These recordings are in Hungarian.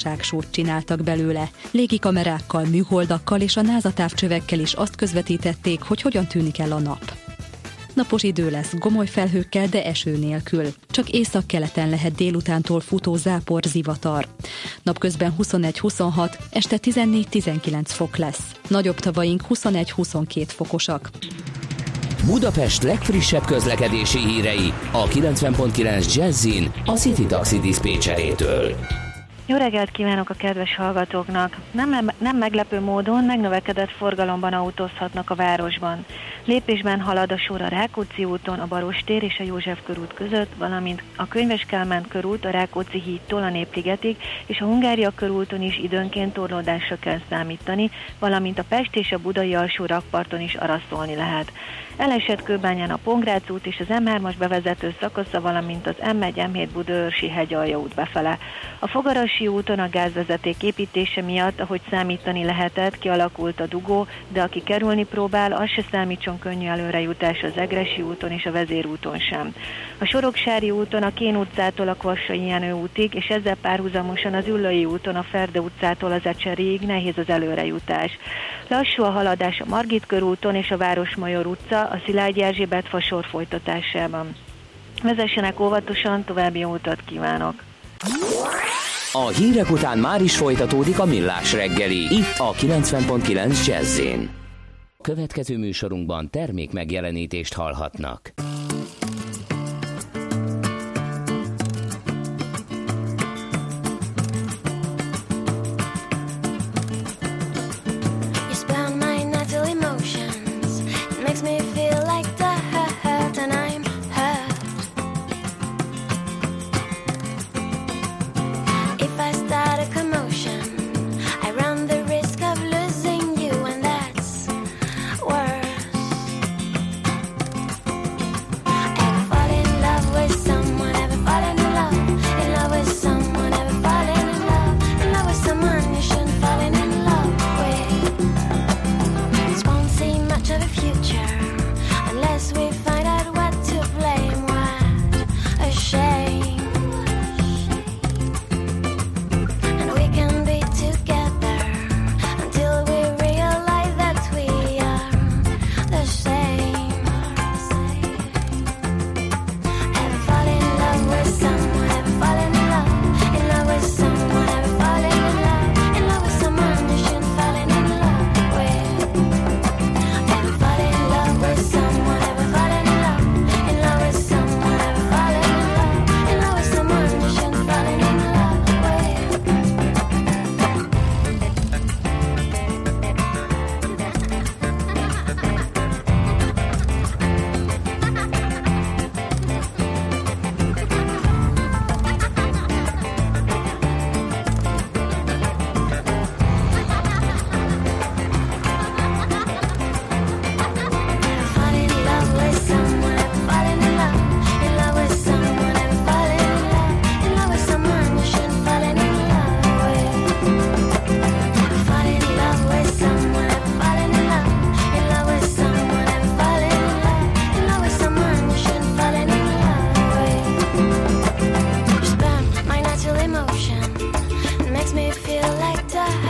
ságsót csináltak belőle. Légikamerákkal, műholdakkal és a NASA távcsövekkel is azt közvetítették, hogy hogyan tűnik el a nap. Napos idő lesz, gomoly felhőkkel, de eső nélkül. Csak északkeleten lehet délutántól futó zápor zivatar. Napközben 21-26, este 14-19 fok lesz. Nagyobb tavaink 21-22 fokosak. Budapest legfrissebb közlekedési hírei a 90.9 Jazzin a City Taxi Dispécsejétől. Jó reggelt kívánok a kedves hallgatóknak! Nem, nem meglepő módon megnövekedett forgalomban autózhatnak a városban. Lépésben halad a sor a Rákóczi úton, a Barostér és a József körút között, valamint a Könyves Kálmán körút a Rákóczi hídtól a Népligetig, és a Hungária körúton is időnként torlódásra kell számítani, valamint a Pest és a Budai alsó rakparton is araszolni lehet. Elesett Kőbányán a Pongrác út és az M3-as bevezető szakasza, valamint az M1 M7 Budaörsi hegyalja út befele. A Fogarasi úton a gázvezeték építése miatt, ahogy számítani lehetett, kialakult a dugó, de aki kerülni próbál, az se számítson könnyű előrejutás az Egresi úton és a Vezérúton sem. A Soroksári úton a Kén utcától a Kvassai Jenő útig, és ezzel párhuzamosan az Üllői úton a Ferde utcától az Ecseriig nehéz az előrejutás. Lassú a haladás a Margit körúton és a Városmajor utca, a Szilágyi Erzsébet fasor folytatásában. Vezessenek óvatosan, további jó utat kívánok! A hírek után már is folytatódik a millás reggeli, itt a 90.9 jazz Következő műsorunkban termék megjelenítést hallhatnak. makes me feel like dying.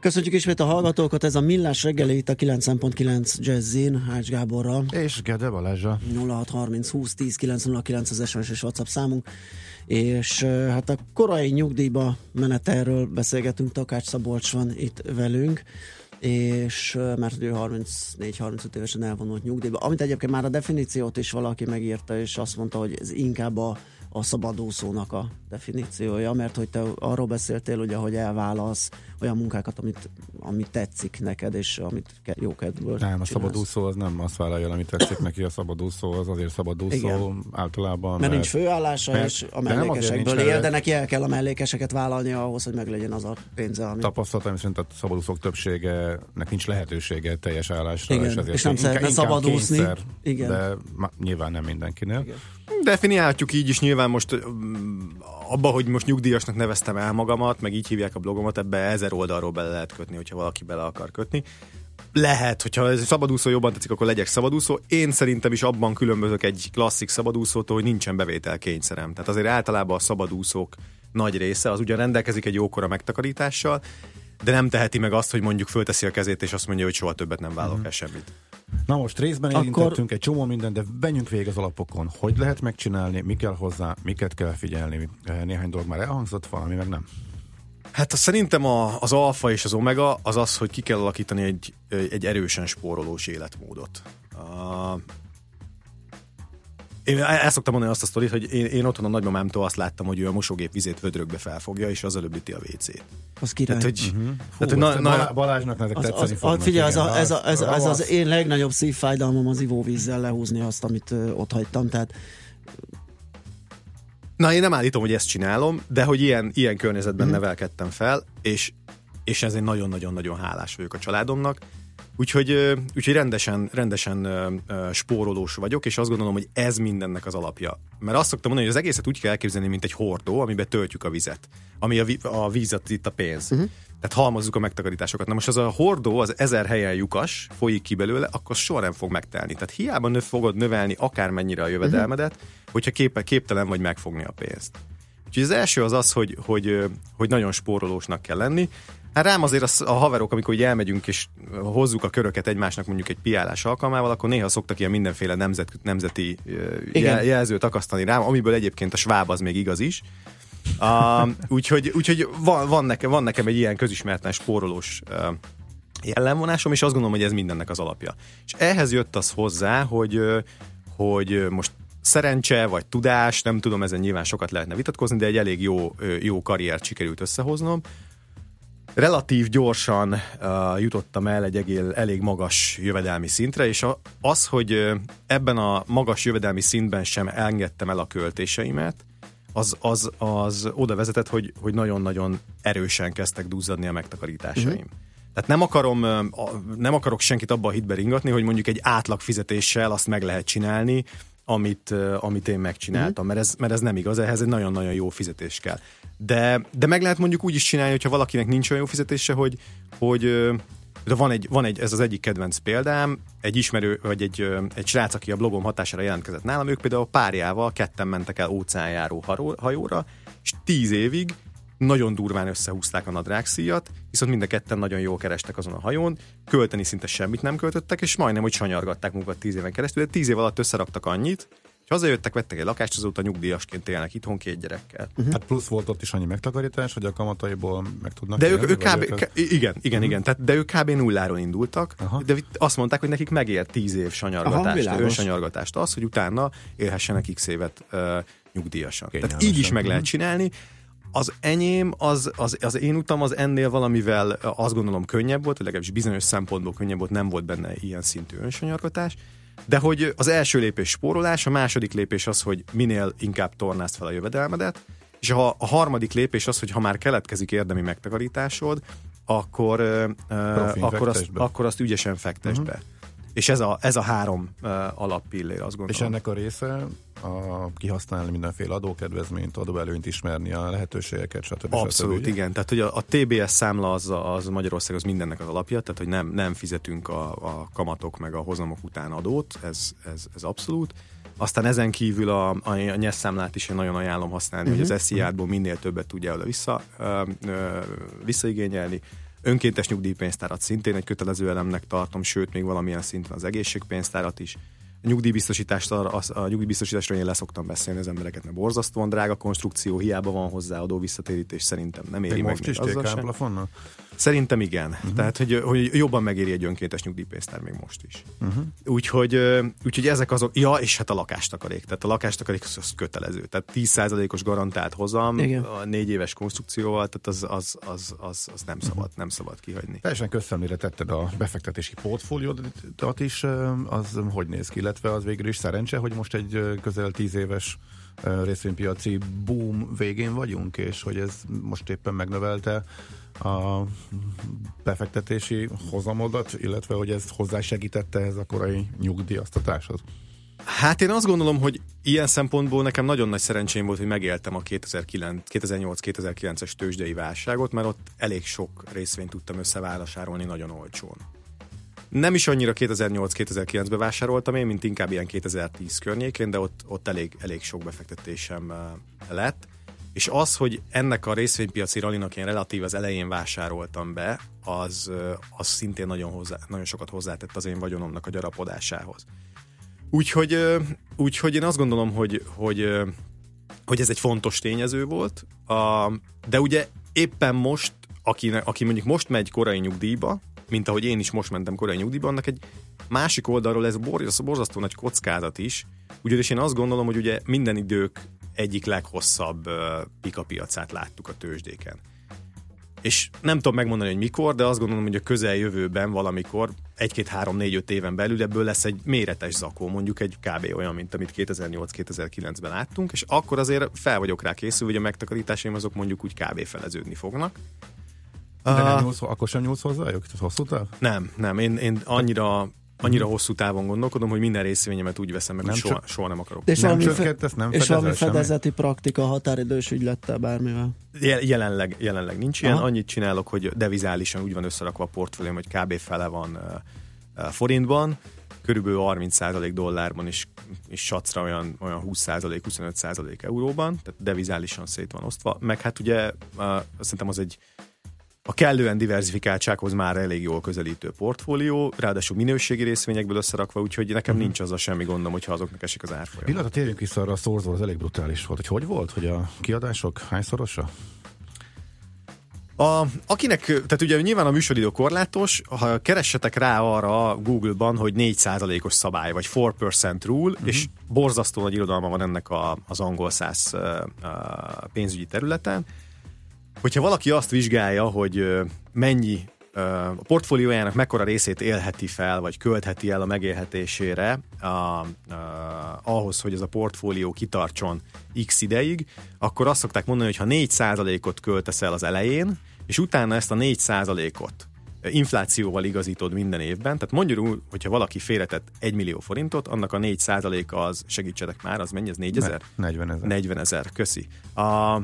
Köszönjük ismét a hallgatókat, ez a Millás reggeli itt a 9.9 Jazzin, Hács Gáborral. És Gede Balázsa. 0630 20 10 909 az SMS és WhatsApp számunk. És hát a korai nyugdíjba menetelről beszélgetünk, Takács Szabolcs van itt velünk és mert ő 34-35 évesen elvonult nyugdíjba, amit egyébként már a definíciót is valaki megírta, és azt mondta, hogy ez inkább a a szabadúszónak a definíciója, mert hogy te arról beszéltél, ugye, hogy elválasz olyan munkákat, amit, amit tetszik neked, és amit jó kedvből Nem, a szabadúszó az nem azt vállalja, amit tetszik neki, a szabadúszó az azért szabadúszó Igen. általában. Mert, mert nincs főállása, mert, és a mellékesekből él, de neki el kell a mellékeseket vállalni ahhoz, hogy meglegyen az a pénze, ami... Tapasztalatom szerint a szabadúszók többségenek nincs lehetősége teljes állásra, Igen. és, ezért és nem szeretne szabadúszni. Kényszer, Igen. De nyilván nem mindenkinél. Igen. Definiálhatjuk így is nyilván most abba, hogy most nyugdíjasnak neveztem el magamat, meg így hívják a blogomat, ebbe ezer oldalról bele lehet kötni, hogyha valaki bele akar kötni. Lehet, hogyha ez szabadúszó jobban tetszik, akkor legyek szabadúszó. Én szerintem is abban különbözök egy klasszik szabadúszótól, hogy nincsen bevétel kényszerem. Tehát azért általában a szabadúszók nagy része az ugyan rendelkezik egy jókora megtakarítással, de nem teheti meg azt, hogy mondjuk fölteszi a kezét, és azt mondja, hogy soha többet nem vállalok uh-huh. semmit. Na most részben érintettünk Akkor... egy csomó mindent, de menjünk végig az alapokon. Hogy lehet megcsinálni, mi kell hozzá, miket kell figyelni. Néhány dolog már elhangzott, valami meg nem. Hát szerintem a, az alfa és az omega az az, hogy ki kell alakítani egy, egy erősen spórolós életmódot. Uh, én el szoktam mondani azt a sztorit, hogy én, én otthon a nagymamámtól azt láttam, hogy ő a mosógép vizét vödrökbe felfogja, és az előbbíti a WC-t. Az király. Tehát, hogy, uh-huh. tehát, hogy na, na, Balázsnak ezek az, tetszeni az, fognak. Figyelj, ez, a, ez, a, ez, a, ez az én legnagyobb szívfájdalmam az ivóvízzel lehúzni azt, amit uh, ott hagytam. Tehát Na, én nem állítom, hogy ezt csinálom, de hogy ilyen, ilyen környezetben mm. nevelkedtem fel, és, és ezért nagyon-nagyon-nagyon hálás vagyok a családomnak, Úgyhogy, úgyhogy rendesen, rendesen spórolós vagyok, és azt gondolom, hogy ez mindennek az alapja. Mert azt szoktam mondani, hogy az egészet úgy kell elképzelni, mint egy hordó, amiben töltjük a vizet. Ami a, vi- a vízet itt a pénz. Uh-huh. Tehát halmozzuk a megtakarításokat. Na most az a hordó, az ezer helyen lyukas, folyik ki belőle, akkor soha nem fog megtelni. Tehát hiába nő fogod növelni akármennyire a jövedelmedet, uh-huh. hogyha kép- képtelen vagy megfogni a pénzt. Úgyhogy az első az az, hogy, hogy, hogy nagyon spórolósnak kell lenni. Hát rám azért a, a haverok, amikor ugye elmegyünk és hozzuk a köröket egymásnak mondjuk egy piálás alkalmával, akkor néha szoktak ilyen mindenféle nemzet, nemzeti jel, jelzőt akasztani rám, amiből egyébként a sváb az még igaz is. Uh, úgyhogy úgyhogy van, van, nekem, van nekem egy ilyen közismerten spórolós uh, jellemvonásom, és azt gondolom, hogy ez mindennek az alapja. És ehhez jött az hozzá, hogy, hogy most szerencse vagy tudás, nem tudom, ezen nyilván sokat lehetne vitatkozni, de egy elég jó, jó karriert sikerült összehoznom, relatív gyorsan uh, jutottam el egy egél, elég magas jövedelmi szintre, és a, az, hogy uh, ebben a magas jövedelmi szintben sem engedtem el a költéseimet, az, az, az oda vezetett, hogy, hogy nagyon-nagyon erősen kezdtek duzzadni a megtakarításaim. Uh-huh. Tehát nem akarom, nem akarok senkit abba a hitbe ringatni, hogy mondjuk egy átlag fizetéssel azt meg lehet csinálni, amit, amit én megcsináltam, uh-huh. mert, ez, mert ez nem igaz, ehhez egy nagyon-nagyon jó fizetés kell. De, de meg lehet mondjuk úgy is csinálni, hogyha valakinek nincs olyan jó fizetése, hogy, hogy de van egy, van egy, ez az egyik kedvenc példám, egy ismerő, vagy egy, egy srác, aki a blogom hatására jelentkezett nálam, ők például párjával ketten mentek el óceánjáró hajóra, és tíz évig nagyon durván összehúzták a nadrágszíjat, viszont mind a ketten nagyon jól kerestek azon a hajón, költeni szinte semmit nem költöttek, és majdnem, hogy sanyargatták magukat tíz éven keresztül, de tíz év alatt összeraktak annyit, és hazajöttek, vettek egy lakást, azóta nyugdíjasként élnek itthon két gyerekkel. Uh-huh. Hát plusz volt ott is annyi megtakarítás, hogy a kamataiból meg tudnak De élni, ők, ők kb, ők... igen, igen, uh-huh. igen, tehát, de ők kb. nulláról indultak, Aha. de azt mondták, hogy nekik megér tíz év sanyargatást, Aha, önsanyargatást az, hogy utána élhessenek x évet uh, nyugdíjasan. Kényelmesen. Tehát így is meg lehet csinálni. Az enyém, az, az, az én utam az ennél valamivel azt gondolom könnyebb volt, vagy legalábbis bizonyos szempontból könnyebb volt, nem volt benne ilyen szintű önsanyargatás. De hogy az első lépés spórolás, a második lépés az, hogy minél inkább tornázd fel a jövedelmedet, és a, a harmadik lépés az, hogy ha már keletkezik érdemi megtakarításod, akkor, uh, akkor, azt, akkor azt ügyesen fektesd uh-huh. be. És ez a, ez a három uh, alappillér, azt gondolom. És ennek a része a kihasználni mindenféle adókedvezményt, adóelőnyt ismerni, a lehetőségeket, stb. Abszolút, stb. igen. Tehát hogy a, a TBS számla az, az Magyarország az mindennek az alapja, tehát hogy nem, nem fizetünk a, a kamatok meg a hozamok után adót, ez, ez, ez abszolút. Aztán ezen kívül a, a, a nyes számlát is én nagyon ajánlom használni, uh-huh. hogy az mhm. SZIA-ból minél többet tudja oda vissza, ö, ö, visszaigényelni. Önkéntes nyugdíjpénztárat szintén egy kötelező elemnek tartom, sőt, még valamilyen szinten az egészségpénztárat is nyugdíjbiztosítást, a, a nyugdíjbiztosításról én leszoktam beszélni az embereket, mert borzasztóan drága konstrukció, hiába van hozzá adó visszatérítés, szerintem nem éri meg. Most is plafonnal? Szerintem igen. Uh-huh. Tehát, hogy, hogy jobban megéri egy önkéntes nyugdíjpénztár még most is. Uh-huh. Úgyhogy, úgyhogy ezek azok, ja, és hát a lakástakarék. Tehát a lakástakarék az, az kötelező. Tehát 10%-os garantált hozam, igen. a négy éves konstrukcióval, tehát az, az, az, az, az nem szabad, uh-huh. nem szabad kihagyni. Teljesen köszönöm, tetted a befektetési portfóliódat is, az hogy néz ki, illetve az végül is szerencse, hogy most egy közel 10 éves részvénypiaci boom végén vagyunk, és hogy ez most éppen megnövelte a befektetési hozamodat, illetve hogy ez hozzásegítette ez a korai nyugdíjaztatáshoz? Hát én azt gondolom, hogy ilyen szempontból nekem nagyon nagy szerencsém volt, hogy megéltem a 2008-2009-es tőzsdei válságot, mert ott elég sok részvényt tudtam összevásárolni nagyon olcsón. Nem is annyira 2008-2009-ben vásároltam én, mint inkább ilyen 2010 környékén, de ott, ott elég, elég sok befektetésem lett. És az, hogy ennek a részvénypiaci ralinak én relatív az elején vásároltam be, az, az szintén nagyon, hozzá, nagyon sokat hozzátett az én vagyonomnak a gyarapodásához. Úgyhogy, úgyhogy én azt gondolom, hogy, hogy, hogy ez egy fontos tényező volt, de ugye éppen most, aki, aki mondjuk most megy korai nyugdíjba, mint ahogy én is most mentem korai nyugdíjba, annak egy másik oldalról ez borzasztó, borzasztó nagy kockázat is, ugyanis én azt gondolom, hogy ugye minden idők egyik leghosszabb uh, pikapiacát láttuk a tőzsdéken. És nem tudom megmondani, hogy mikor, de azt gondolom, hogy a közeljövőben valamikor, egy-két-három-négy-öt éven belül ebből lesz egy méretes zakó, mondjuk egy kb. olyan, mint amit 2008-2009-ben láttunk, és akkor azért fel vagyok rá készül, hogy a megtakarításaim azok mondjuk úgy kb. feleződni fognak. De nem nyúlsz, akkor sem nyúlsz hozzájuk? Hosszú táv? Nem, nem. Én, én annyira annyira hosszú távon gondolkodom, hogy minden részvényemet úgy veszem meg, nem hogy soha, soha nem akarok. És nem valami, fe- nem és valami fedezeti semmi? praktika határidős ügylettel bármivel? Jelenleg, jelenleg nincs ilyen. Aha. Annyit csinálok, hogy devizálisan úgy van összerakva a portfólióm, hogy kb. fele van uh, forintban, körülbelül 30% dollárban is, és sacra olyan, olyan 20%, 25% euróban, tehát devizálisan szét van osztva, meg hát ugye uh, szerintem az egy a kellően diversifikáltsághoz már elég jól közelítő portfólió, ráadásul minőségi részvényekből összerakva, úgyhogy nekem uh-huh. nincs az a semmi gondom, hogyha azoknak esik az árfolyam. Pillanat, térjünk vissza arra a szorzó, az elég brutális volt. Hogy hogy volt, hogy a kiadások hányszorosa? A, akinek, tehát ugye nyilván a műsoridő korlátos, ha keressetek rá arra Google-ban, hogy 4%-os szabály, vagy 4% rule, uh-huh. és borzasztó nagy irodalma van ennek a, az angol száz pénzügyi területen, Hogyha valaki azt vizsgálja, hogy mennyi a portfóliójának mekkora részét élheti fel, vagy költheti el a megélhetésére a, a, ahhoz, hogy ez a portfólió kitartson x ideig, akkor azt szokták mondani, hogy ha 4%-ot költesz el az elején, és utána ezt a 4%-ot inflációval igazítod minden évben, tehát mondjuk hogyha valaki félretett 1 millió forintot, annak a 4%-a az, segítsetek már, az mennyi, az 4 ezer? 40 ezer. 40 ezer, köszi. A,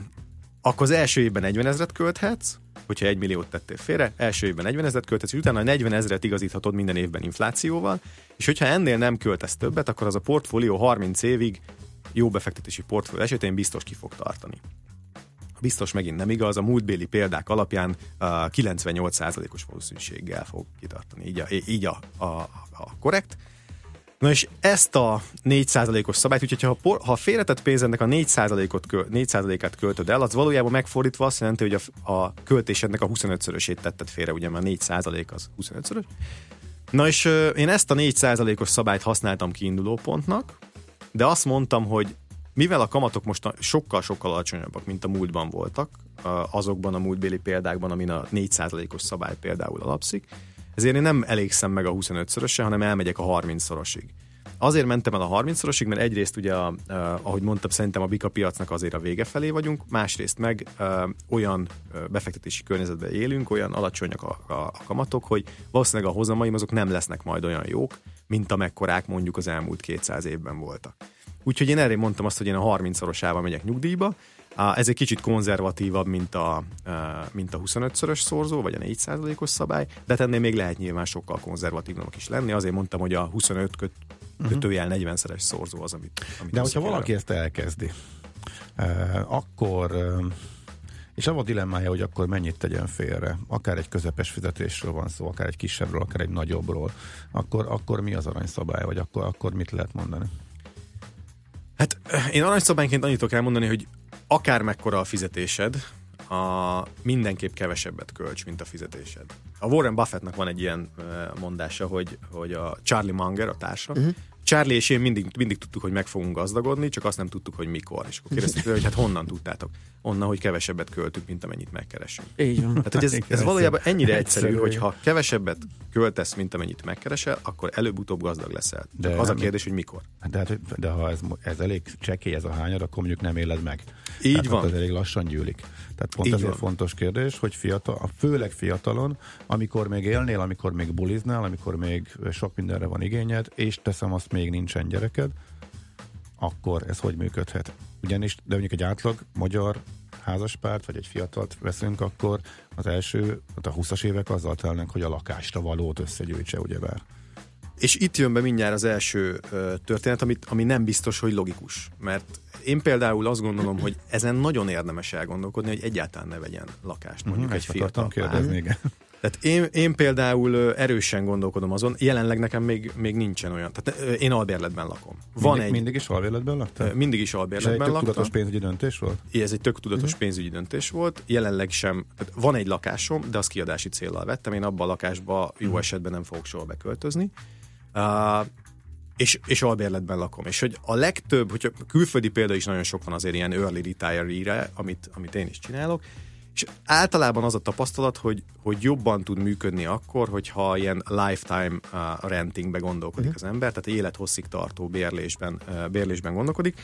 akkor az első évben 40 ezeret költhetsz, hogyha egy milliót tettél félre, első évben 40 ezeret költhetsz, és utána a 40 ezeret igazíthatod minden évben inflációval, és hogyha ennél nem költesz többet, akkor az a portfólió 30 évig jó befektetési portfólió esetén biztos ki fog tartani. Biztos megint nem igaz, a múltbéli példák alapján uh, 98%-os valószínűséggel fog kitartani. Így a, így a, a, a korrekt. Na és ezt a 4%-os szabályt, úgyhogy ha, por, ha félretett pénzednek a 4%-ot, 4%-át költöd el, az valójában megfordítva azt jelenti, hogy a, a költésednek a 25-szörösét tetted félre, ugye mert 4% az 25-szörös. Na és ö, én ezt a 4%-os szabályt használtam kiinduló pontnak, de azt mondtam, hogy mivel a kamatok most sokkal-sokkal alacsonyabbak, mint a múltban voltak, azokban a múltbéli példákban, amin a 4%-os szabály például alapszik, ezért én nem elégszem meg a 25-szörösre, hanem elmegyek a 30-szorosig. Azért mentem el a 30-szorosig, mert egyrészt ugye, ahogy mondtam, szerintem a bika piacnak azért a vége felé vagyunk, másrészt meg olyan befektetési környezetben élünk, olyan alacsonyak a, a, a kamatok, hogy valószínűleg a hozamaim azok nem lesznek majd olyan jók, mint amekkorák mondjuk az elmúlt 200 évben voltak. Úgyhogy én erre mondtam azt, hogy én a 30-szorosával megyek nyugdíjba, ez egy kicsit konzervatívabb, mint a, mint a 25-szörös szorzó, vagy a 4%-os szabály, de hát ennél még lehet nyilván sokkal konzervatívabbnak is lenni. Azért mondtam, hogy a 25 köt, mhm. kötőjel 40-szeres szorzó az, amit, amit De hogyha valaki ezt elkezdi, akkor és a dilemmája, hogy akkor mennyit tegyen félre. Akár egy közepes fizetésről van szó, akár egy kisebbről, akár egy nagyobbról. Akkor, akkor mi az aranyszabály, vagy akkor, akkor mit lehet mondani? Hát én aranyszabályként annyit tudok elmondani, hogy akár mekkora a fizetésed, a mindenképp kevesebbet költs, mint a fizetésed. A Warren Buffettnak van egy ilyen mondása, hogy, hogy a Charlie Munger, a társa, uh-huh. Charlie és én mindig, mindig tudtuk, hogy meg fogunk gazdagodni, csak azt nem tudtuk, hogy mikor. És akkor kérdeztük hogy hát honnan tudtátok? Onnan, hogy kevesebbet költünk, mint amennyit megkeresünk. Így van. Tehát, hogy ez, ez valójában ennyire egyszerű, hogy ha kevesebbet költesz, mint amennyit megkeresel, akkor előbb-utóbb gazdag leszel. De az a kérdés, hogy mikor. De, hát, de ha ez, ez elég csekély ez a hányad, akkor mondjuk nem éled meg. Így Tehát van. Ez elég lassan gyűlik. Tehát pont Így ezért van. fontos kérdés, hogy fiatal, főleg fiatalon, amikor még élnél, amikor még buliznál, amikor még sok mindenre van igényed, és teszem azt még nincsen gyereked, akkor ez hogy működhet? Ugyanis, de mondjuk egy átlag magyar házaspárt, vagy egy fiatalt veszünk, akkor az első, a 20-as évek azzal telnek, hogy a lakásra valót összegyűjtse, ugyebár. És itt jön be mindjárt az első ö, történet, amit, ami nem biztos, hogy logikus. Mert én például azt gondolom, hogy ezen nagyon érdemes elgondolkodni, hogy egyáltalán ne vegyen lakást mondjuk uh-huh, egy fiatal kérdezni, igen. Tehát én, én például erősen gondolkodom azon, jelenleg nekem még, még nincsen olyan. Tehát én albérletben lakom. Van mindig, egy, mindig is albérletben laktál? Mindig is albérletben laktam. Ez egy tudatos pénzügyi döntés volt? Ez egy tök tudatos uh-huh. pénzügyi döntés volt. Jelenleg sem. Tehát van egy lakásom, de az kiadási célral vettem. Én abban a lakásba jó uh-huh. esetben nem fogok soha beköltözni. Uh, és, és albérletben lakom. És hogy a legtöbb, hogyha külföldi példa is nagyon sok van azért ilyen early retire-re, amit, amit én is csinálok, és általában az a tapasztalat, hogy, hogy jobban tud működni akkor, hogyha ilyen lifetime uh, rentingbe gondolkodik uh-huh. az ember, tehát élethosszig tartó bérlésben, uh, bérlésben gondolkodik,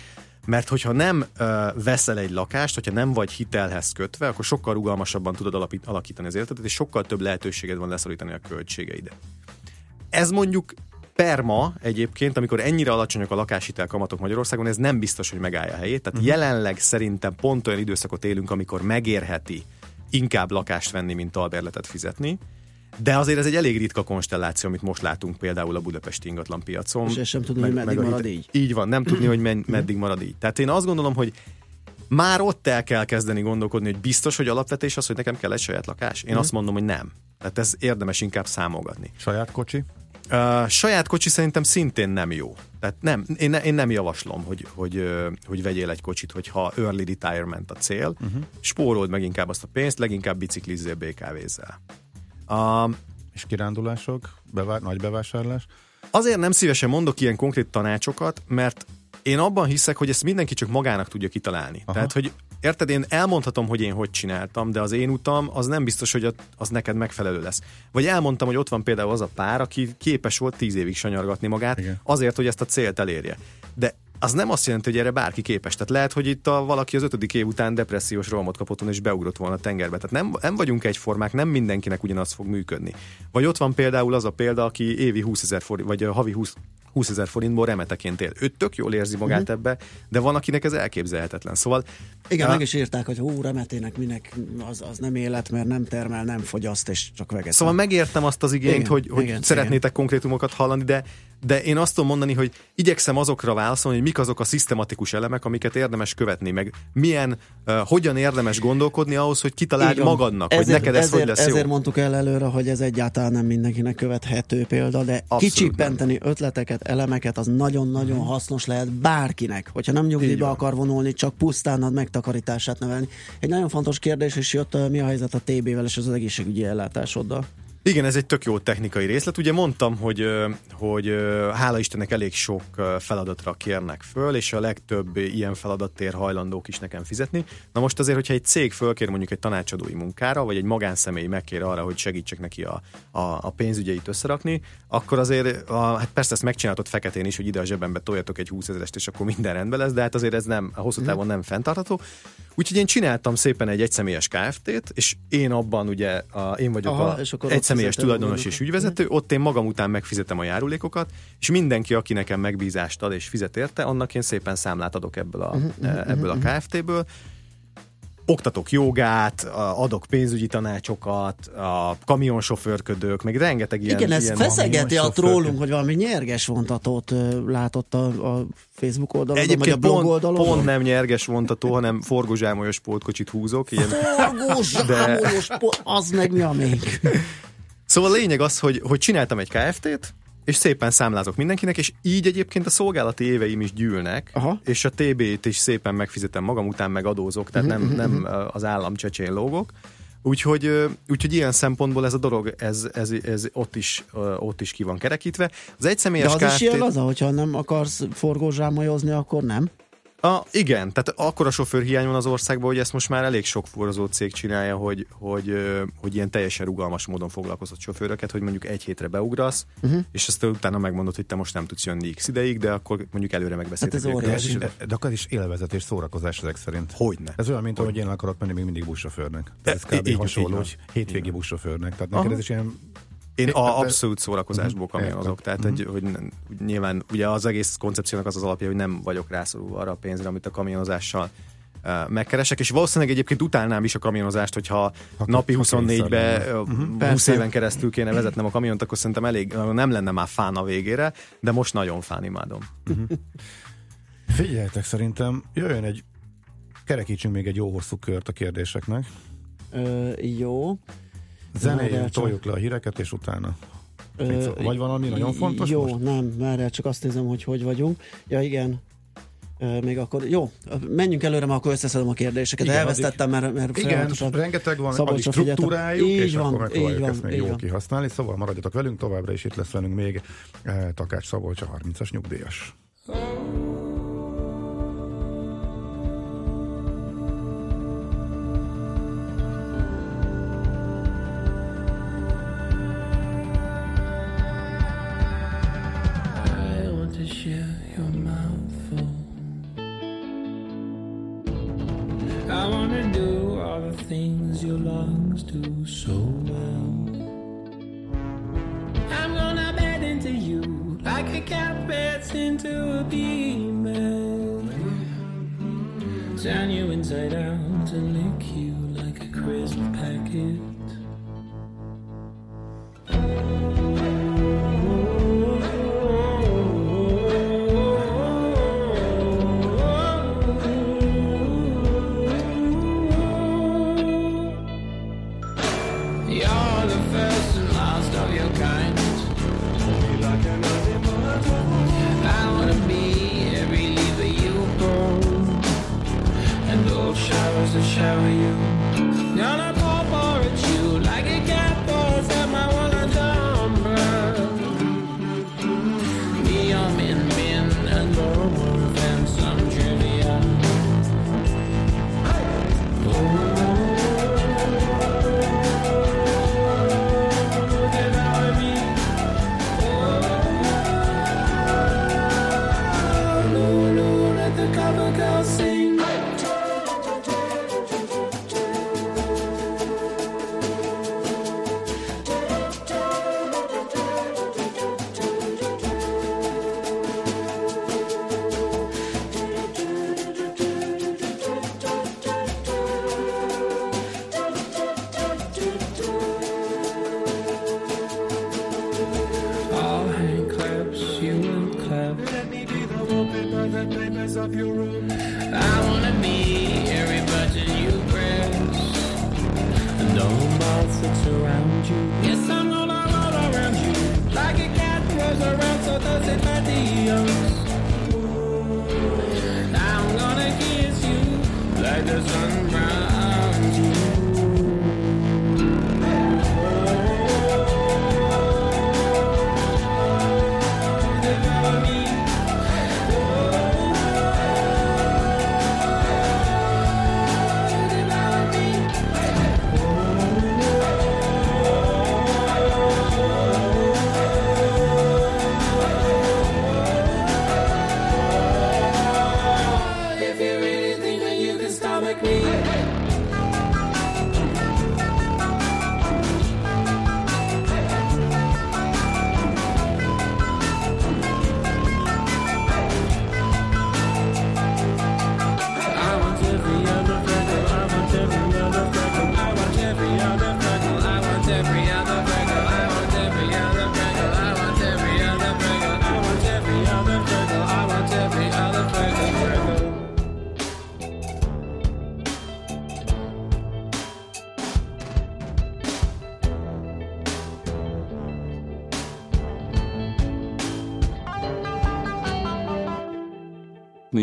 mert hogyha nem uh, veszel egy lakást, hogyha nem vagy hitelhez kötve, akkor sokkal rugalmasabban tudod alapít, alakítani az életedet, és sokkal több lehetőséged van leszorítani a költségeidet. Ez mondjuk perma egyébként, amikor ennyire alacsonyak a lakáshitel kamatok Magyarországon, ez nem biztos, hogy megállja a helyét. Tehát uh-huh. jelenleg szerintem pont olyan időszakot élünk, amikor megérheti inkább lakást venni, mint albérletet fizetni. De azért ez egy elég ritka konstelláció, amit most látunk például a budapesti ingatlan piacon. És sem tudni, meg, hogy meddig marad így. Így van, nem tudni, hogy men, meddig marad így. Tehát én azt gondolom, hogy már ott el kell kezdeni gondolkodni, hogy biztos, hogy alapvetés az, hogy nekem kell egy saját lakás. Én mm. azt mondom, hogy nem. Tehát ez érdemes inkább számogatni. Saját kocsi? Uh, saját kocsi szerintem szintén nem jó. Tehát nem, én, ne, én nem javaslom, hogy, hogy, hogy vegyél egy kocsit, hogyha early retirement a cél. Uh-huh. Spórold meg inkább azt a pénzt, leginkább biciklizzél BKV-zel. Uh, és kirándulások, bevár, nagy bevásárlás? Azért nem szívesen mondok ilyen konkrét tanácsokat, mert én abban hiszek, hogy ezt mindenki csak magának tudja kitalálni. Aha. Tehát, hogy érted, én elmondhatom, hogy én hogy csináltam, de az én utam az nem biztos, hogy az neked megfelelő lesz. Vagy elmondtam, hogy ott van például az a pár, aki képes volt tíz évig sanyargatni magát, Igen. azért, hogy ezt a célt elérje. De az nem azt jelenti, hogy erre bárki képes. Tehát lehet, hogy itt a, valaki az ötödik év után depressziós rohamot kapott volna, és beugrott volna a tengerbe. Tehát nem, nem vagyunk egyformák, nem mindenkinek ugyanaz fog működni. Vagy ott van például az a példa, aki évi 20 ezer forint, vagy havi 20, 20 ezer forintból remeteként él. Ő tök jól érzi magát uh-huh. ebbe, de van, akinek ez elképzelhetetlen. Szóval igen, a... meg is írták, hogy hú, remetének minek az, az nem élet, mert nem termel, nem fogyaszt, és csak veget. Szóval megértem azt az igényt, igen, hogy, hogy igen, szeretnétek igen. konkrétumokat hallani, de de én azt tudom mondani, hogy igyekszem azokra válaszolni, hogy mik azok a szisztematikus elemek, amiket érdemes követni, meg milyen, uh, hogyan érdemes gondolkodni ahhoz, hogy kitaláld magadnak, ezért, hogy neked ez ezért, hogy lesz ezért jó. mondtuk el előre, hogy ez egyáltalán nem mindenkinek követhető példa, de kicsippenteni ötleteket, elemeket, az nagyon-nagyon hmm. hasznos lehet bárkinek, hogyha nem nyugdíjba akar vonulni, csak pusztán a megtakarítását nevelni. Egy nagyon fontos kérdés, és jött, mi a helyzet a TB-vel és az egészségügyi ellátásoddal? Igen, ez egy tök jó technikai részlet. Ugye mondtam, hogy, hogy hála Istennek elég sok feladatra kérnek föl, és a legtöbb ilyen feladattér hajlandók is nekem fizetni. Na most azért, hogyha egy cég fölkér mondjuk egy tanácsadói munkára, vagy egy magánszemély megkér arra, hogy segítsek neki a, a, a pénzügyeit összerakni, akkor azért, a, hát persze ezt megcsináltott feketén is, hogy ide a zsebembe toljatok egy 20 ezerest, és akkor minden rendben lesz, de hát azért ez nem, a hosszú mhm. távon nem fenntartható. Úgyhogy én csináltam szépen egy egyszemélyes KFT-t, és én abban ugye, a, én vagyok Aha, a egyszemélyes tulajdonos és ügyvezető, ott én magam után megfizetem a járulékokat, és mindenki, aki nekem megbízást ad és fizet érte, annak én szépen számlát adok ebből a, uh-huh, ebből uh-huh. a KFT-ből, oktatok jogát, adok pénzügyi tanácsokat, a kamionsofőrködők, meg rengeteg ilyen... Igen, ez ilyen feszegeti a trólunk, hogy valami nyerges vontatót látott a, a Facebook oldalon, Egyébként vagy a blog pont, oldalon. pont nem nyerges vontató, hanem forgózsámolyos pótkocsit húzok. Ilyen... Forgózsámolyos de... az meg mi a még? Szóval a lényeg az, hogy, hogy csináltam egy KFT-t, és szépen számlázok mindenkinek, és így egyébként a szolgálati éveim is gyűlnek, Aha. és a TB-t is szépen megfizetem magam után, meg adózok, tehát nem, mhm, nem mhm. az állam csecsén lógok. Úgyhogy, úgyhogy ilyen szempontból ez a dolog, ez, ez, ez ott, is, ott is ki van kerekítve. Az egyszemélyes De az KFT... is ilyen az, hogyha nem akarsz forgózsámolyozni, akkor nem? A, igen, tehát akkor a sofőr hiány van az országban, hogy ezt most már elég sok forrozó cég csinálja, hogy, hogy, hogy ilyen teljesen rugalmas módon foglalkozott sofőröket, hogy mondjuk egy hétre beugrasz, uh-huh. és aztán utána megmondod, hogy te most nem tudsz jönni x ideig, de akkor mondjuk előre megbeszéltek. Hát ez óriási. De, de akkor is élvezet és szórakozás ezek szerint. Hogyne. Ez olyan, mint hogy én akarok menni még mindig buszsofőrnek. Ez kb. Így, hasonló, hogy hétvégi buszsofőrnek. Tehát neked ez is ilyen én a abszolút szórakozásból mhm. kamionozok, tehát hogy, hogy nyilván ugye az egész koncepciónak az az alapja, hogy nem vagyok rászorulva arra a pénzre, amit a kamionozással megkeresek, és valószínűleg egyébként utálnám is a kamionozást, hogyha ha, napi 24-be uh-huh. 20 éven keresztül kéne vezetnem a kamiont, akkor szerintem elég, nem lenne már fán a végére, de most nagyon fán imádom. Figyeljetek, szerintem jöjjön egy kerekítsünk még egy jó hosszú kört a kérdéseknek. Ö, jó. Zenéjén toljuk le a híreket, és utána Ö, vagy valami nagyon fontos Jó, most? nem, már csak azt nézem, hogy hogy vagyunk. Ja, igen, még akkor, jó, menjünk előre, mert akkor összeszedem a kérdéseket. Igen, Elvesztettem, mert, mert Igen, rengeteg van, a struktúrájuk, így és van, akkor megpróbáljuk így van, ezt még jól van. kihasználni. Szóval maradjatok velünk, továbbra is itt lesz velünk még eh, Takács Szabolcs, a 30-as nyugdíjas. do so well. I'm gonna bed into you like a cat beds into a female. Turn you inside out and lick you like a crisp packet. to shower you.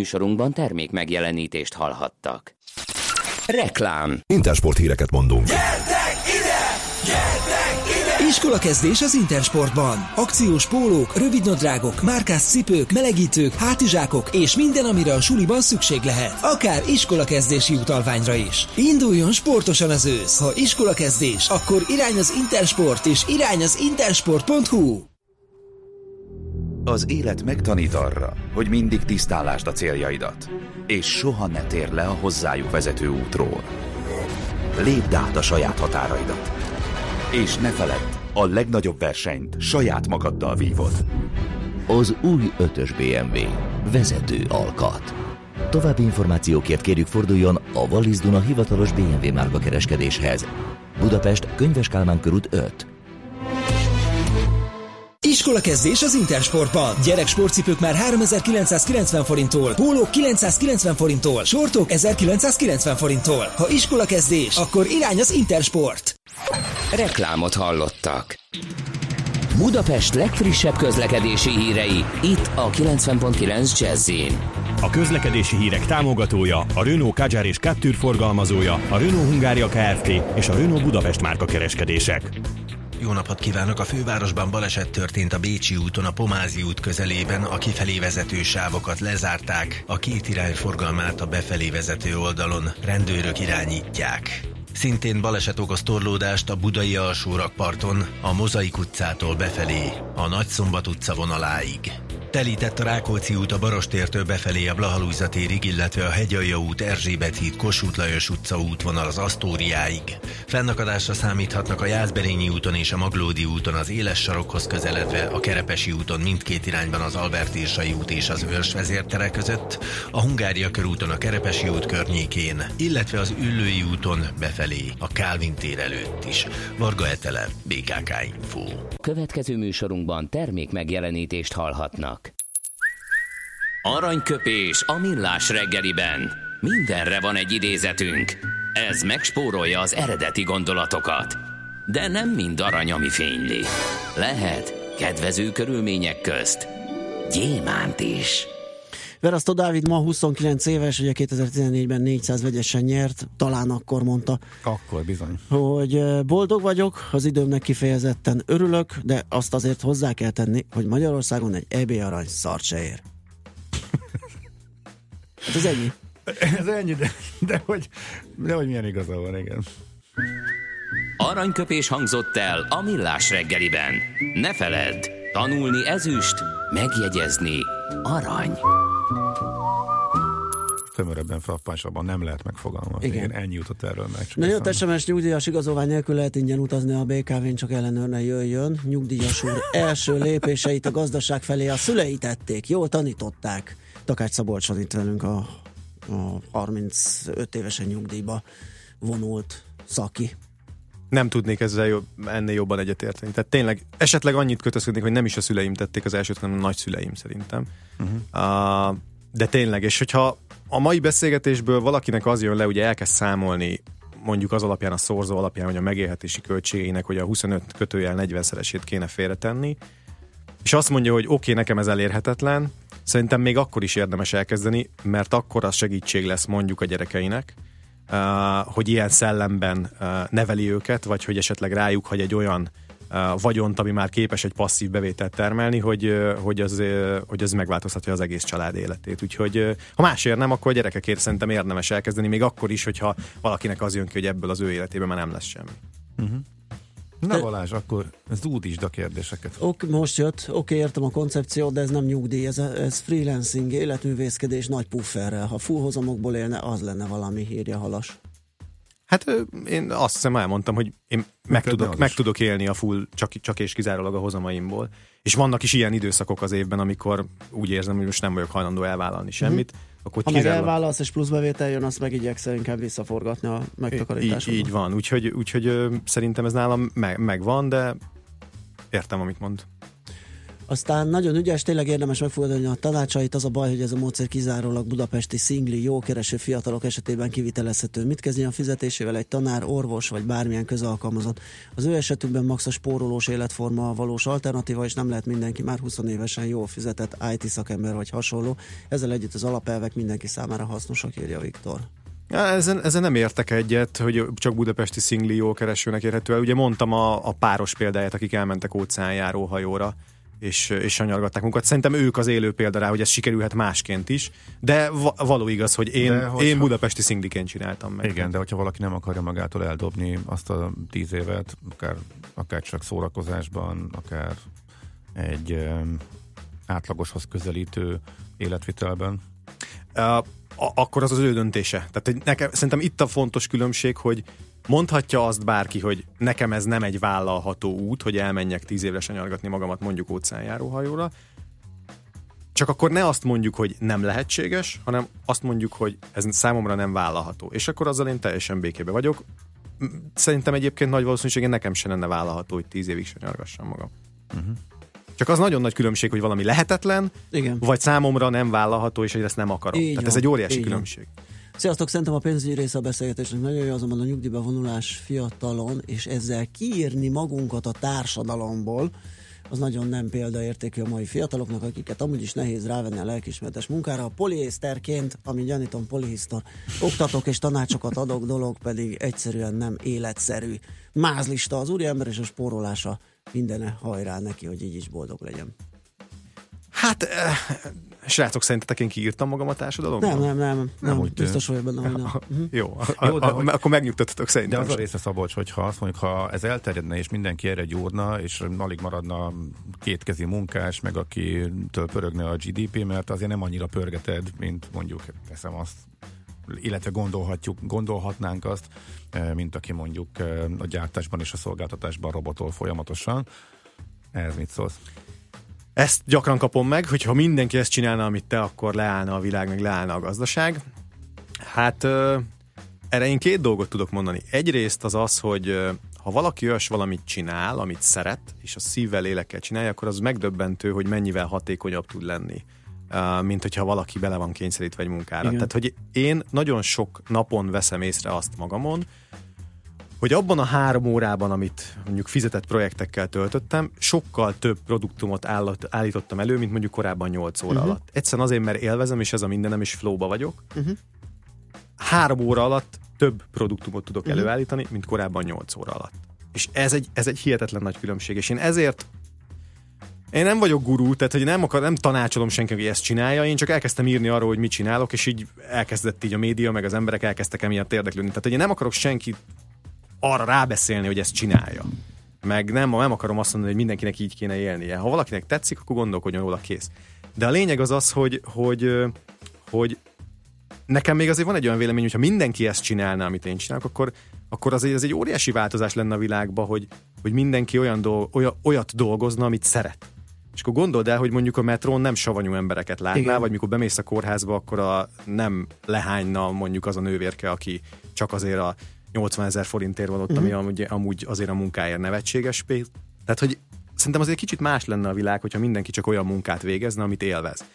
Műsorunkban termék megjelenítést hallhattak. Reklám Intersport híreket mondunk. Gyertek ide! Gyertek ide! Iskolakezdés az Intersportban. Akciós pólók, rövidnadrágok, márkás cipők, melegítők, hátizsákok és minden, amire a suliban szükség lehet. Akár iskolakezdési utalványra is. Induljon sportosan az ősz. Ha iskolakezdés, akkor irány az Intersport és irány az intersport.hu. Az élet megtanít arra, hogy mindig tisztálásd a céljaidat, és soha ne tér le a hozzájuk vezető útról. Lépd át a saját határaidat, és ne feledd, a legnagyobb versenyt saját magaddal vívod. Az új 5-ös BMW. Vezető alkat. További információkért kérjük forduljon a Wallis Duna hivatalos BMW márka kereskedéshez. Budapest, Könyves Kálmán körút 5. Iskolakezdés az Intersportban. Gyerek sportcipők már 3990 forinttól, pólók 990 forinttól, sortok 1990 forinttól. Ha iskolakezdés, akkor irány az Intersport. Reklámot hallottak. Budapest legfrissebb közlekedési hírei, itt a 90.9 jazz A közlekedési hírek támogatója, a Renault Kadjar és Captur forgalmazója, a Renault Hungária Kft. és a Renault Budapest márka kereskedések. Jó napot kívánok! A fővárosban baleset történt a Bécsi úton, a Pomázi út közelében. A kifelé vezető sávokat lezárták, a két irány forgalmát a befelé vezető oldalon rendőrök irányítják. Szintén baleset okoz torlódást a budai alsó rakparton, a Mozaik utcától befelé, a Nagyszombat utca vonaláig. Telített a Rákóczi út a Barostértől befelé a Blahalújza térig, illetve a Hegyalja út, Erzsébet híd, Kossuth Lajos utca útvonal az Asztóriáig. Fennakadásra számíthatnak a Jászberényi úton és a Maglódi úton az éles sarokhoz közeledve, a Kerepesi úton mindkét irányban az Albert út és az Őrs vezértere között, a Hungária körúton a Kerepesi út környékén, illetve az Üllői úton befelé, a Kálvin tér előtt is. Varga Etele, BKK Info. Következő műsorunkban termék megjelenítést hallhatnak. Aranyköpés a millás reggeliben. Mindenre van egy idézetünk. Ez megspórolja az eredeti gondolatokat. De nem mind arany, ami fényli. Lehet kedvező körülmények közt gyémánt is. Verasztó Dávid ma 29 éves, ugye 2014-ben 400 vegyesen nyert, talán akkor mondta. Akkor bizony. Hogy boldog vagyok, az időmnek kifejezetten örülök, de azt azért hozzá kell tenni, hogy Magyarországon egy EB arany szart se ér. Hát ez ennyi. Ez ennyi, de, de, hogy, de hogy milyen igaza van, igen. Aranyköpés hangzott el a millás reggeliben. Ne feledd, tanulni ezüst, megjegyezni arany. Tömörebben, frappánsabban nem lehet megfogalmazni. Igen. Igen, ennyi jutott erről meg. Na jött SMS nyugdíjas igazolvány nélkül lehet ingyen utazni a BKV-n, csak ellenőrne jöjjön. Nyugdíjas úr első lépéseit a gazdaság felé a szülei tették, jól tanították. Takács Szabolcs van itt velünk a, a 35 évesen nyugdíjba vonult szaki. Nem tudnék ezzel jobb, ennél jobban egyetérteni. Tehát tényleg esetleg annyit kötözködnék, hogy nem is a szüleim tették az elsőt, hanem a nagyszüleim szerintem. Uh-huh. Uh, de tényleg, és hogyha a mai beszélgetésből valakinek az jön le, ugye elkezd számolni mondjuk az alapján, a szorzó alapján, hogy a megélhetési költségének, hogy a 25 kötőjel 40-szeresét kéne félretenni, és azt mondja, hogy oké, okay, nekem ez elérhetetlen, szerintem még akkor is érdemes elkezdeni, mert akkor az segítség lesz mondjuk a gyerekeinek, uh, hogy ilyen szellemben uh, neveli őket, vagy hogy esetleg rájuk hagy egy olyan uh, vagyont, ami már képes egy passzív bevételt termelni, hogy, hogy, az, hogy az megváltoztatja az egész család életét. Úgyhogy ha másért nem, akkor a gyerekekért szerintem érdemes elkezdeni, még akkor is, hogyha valakinek az jön ki, hogy ebből az ő életében már nem lesz semmi. Uh-huh. Na Balázs, akkor zúdítsd a kérdéseket. Ok, most jött, oké, okay, értem a koncepciót, de ez nem nyugdíj, ez, ez freelancing, életművészkedés nagy pufferrel. Ha full hozamokból élne, az lenne valami, írja halas. Hát én azt hiszem elmondtam, hogy én meg tudok, meg tudok élni a full csak, csak és kizárólag a hozamaimból. És vannak is ilyen időszakok az évben, amikor úgy érzem, hogy most nem vagyok hajlandó elvállalni semmit. Mm-hmm. Akkor ha kizárólag... meg elválasz és plusz bevétel jön, azt meg igyekszel inkább visszaforgatni a megtakarításodban. Így, így van, úgyhogy, úgyhogy szerintem ez nálam meg, megvan, de értem, amit mond. Aztán nagyon ügyes, tényleg érdemes megfogadni a tanácsait. Az a baj, hogy ez a módszer kizárólag budapesti szingli, jó kereső fiatalok esetében kivitelezhető. Mit kezdjen a fizetésével egy tanár, orvos vagy bármilyen közalkalmazott? Az ő esetükben max a spórolós életforma a valós alternatíva, és nem lehet mindenki már 20 évesen jól fizetett IT szakember vagy hasonló. Ezzel együtt az alapelvek mindenki számára hasznosak, írja Viktor. Ja, ezen, ezen nem értek egyet, hogy csak budapesti szingli jó keresőnek érhető el. Ugye mondtam a, a páros példáját, akik elmentek óceánjáró hajóra és, és sanyargatták munkat. Szerintem ők az élő példa rá, hogy ez sikerülhet másként is, de va- való igaz, hogy én, hogyha, én budapesti szingliként csináltam meg. Igen, de hogyha valaki nem akarja magától eldobni azt a tíz évet, akár, akár csak szórakozásban, akár egy um, átlagoshoz közelítő életvitelben, uh, akkor az az ő döntése. Tehát nekem, szerintem itt a fontos különbség, hogy mondhatja azt bárki, hogy nekem ez nem egy vállalható út, hogy elmenjek tíz évre sanyargatni magamat mondjuk óceánjáróhajóra, csak akkor ne azt mondjuk, hogy nem lehetséges, hanem azt mondjuk, hogy ez számomra nem vállalható. És akkor azzal én teljesen békébe vagyok. Szerintem egyébként nagy valószínűséggel nekem se lenne vállalható, hogy tíz évig sanyargassam magam. Uh-huh. Csak az nagyon nagy különbség, hogy valami lehetetlen, Igen. vagy számomra nem vállalható, és hogy ezt nem akarom. Így Tehát van, ez egy óriási különbség. Van. Sziasztok, szerintem a pénzügyi része a beszélgetésnek nagyon jó, azonban a nyugdíjba vonulás fiatalon, és ezzel kiírni magunkat a társadalomból, az nagyon nem példaértékű a mai fiataloknak, akiket amúgy is nehéz rávenni a lelkismeretes munkára. A poliészterként, ami gyanítom polihisztor, oktatok és tanácsokat adok, dolog pedig egyszerűen nem életszerű. Mázlista az úriember és a spórolása mindene hajrá neki, hogy így is boldog legyen. Hát, eh, srácok, szerintetek én kiírtam magam a társadalomban? Nem, nem, nem. nem, nem úgy biztos vagyok benne, hogy nem. Mhm. Jó, Jó de, a, akkor megnyugtatotok szerintem. De az a része Szabolcs, hogyha azt mondjuk, ha ez elterjedne, és mindenki erre gyúrna, és alig maradna kétkezi munkás, meg akitől pörögne a GDP, mert azért nem annyira pörgeted, mint mondjuk, teszem azt, illetve gondolhatjuk, gondolhatnánk azt, eh, mint aki mondjuk eh, a gyártásban és a szolgáltatásban robotol folyamatosan. Ez mit szólsz? Ezt gyakran kapom meg, hogy ha mindenki ezt csinálna, amit te, akkor leállna a világ, meg leállna a gazdaság. Hát erre én két dolgot tudok mondani. Egyrészt az az, hogy ha valaki olyas valamit csinál, amit szeret, és a szívvel, lélekkel csinálja, akkor az megdöbbentő, hogy mennyivel hatékonyabb tud lenni, mint hogyha valaki bele van kényszerítve egy munkára. Igen. Tehát, hogy én nagyon sok napon veszem észre azt magamon, hogy abban a három órában, amit mondjuk fizetett projektekkel töltöttem, sokkal több produktumot állat, állítottam elő, mint mondjuk korábban 8 óra uh-huh. alatt. Egyszerűen azért, mert élvezem, és ez a mindenem, és flowba vagyok. Uh-huh. Három óra alatt több produktumot tudok uh-huh. előállítani, mint korábban 8 óra alatt. És ez egy, ez egy hihetetlen nagy különbség, és én ezért én nem vagyok gurú, tehát hogy nem, akar, nem tanácsolom senki, hogy ezt csinálja, én csak elkezdtem írni arról, hogy mit csinálok, és így elkezdett így a média, meg az emberek elkezdtek emiatt érdeklődni. Tehát hogy én nem akarok senkit arra rábeszélni, hogy ezt csinálja. Meg nem, nem akarom azt mondani, hogy mindenkinek így kéne élnie. Ha valakinek tetszik, akkor gondolkodjon róla, kész. De a lényeg az az, hogy, hogy, hogy nekem még azért van egy olyan vélemény, hogy ha mindenki ezt csinálna, amit én csinálok, akkor, akkor az egy, az egy óriási változás lenne a világban, hogy, hogy mindenki olyan dolg, olyat, olyat dolgozna, amit szeret. És akkor gondold el, hogy mondjuk a metrón nem savanyú embereket látnál, Igen. vagy mikor bemész a kórházba, akkor a, nem lehányna mondjuk az a nővérke, aki csak azért a 80 ezer forintért van ott, uh-huh. ami mhm. amúgy, amúgy azért a munkáért nevetséges pénz. Tehát, hogy szerintem azért kicsit más lenne a világ, hogyha mindenki csak olyan munkát végezne, amit élvez.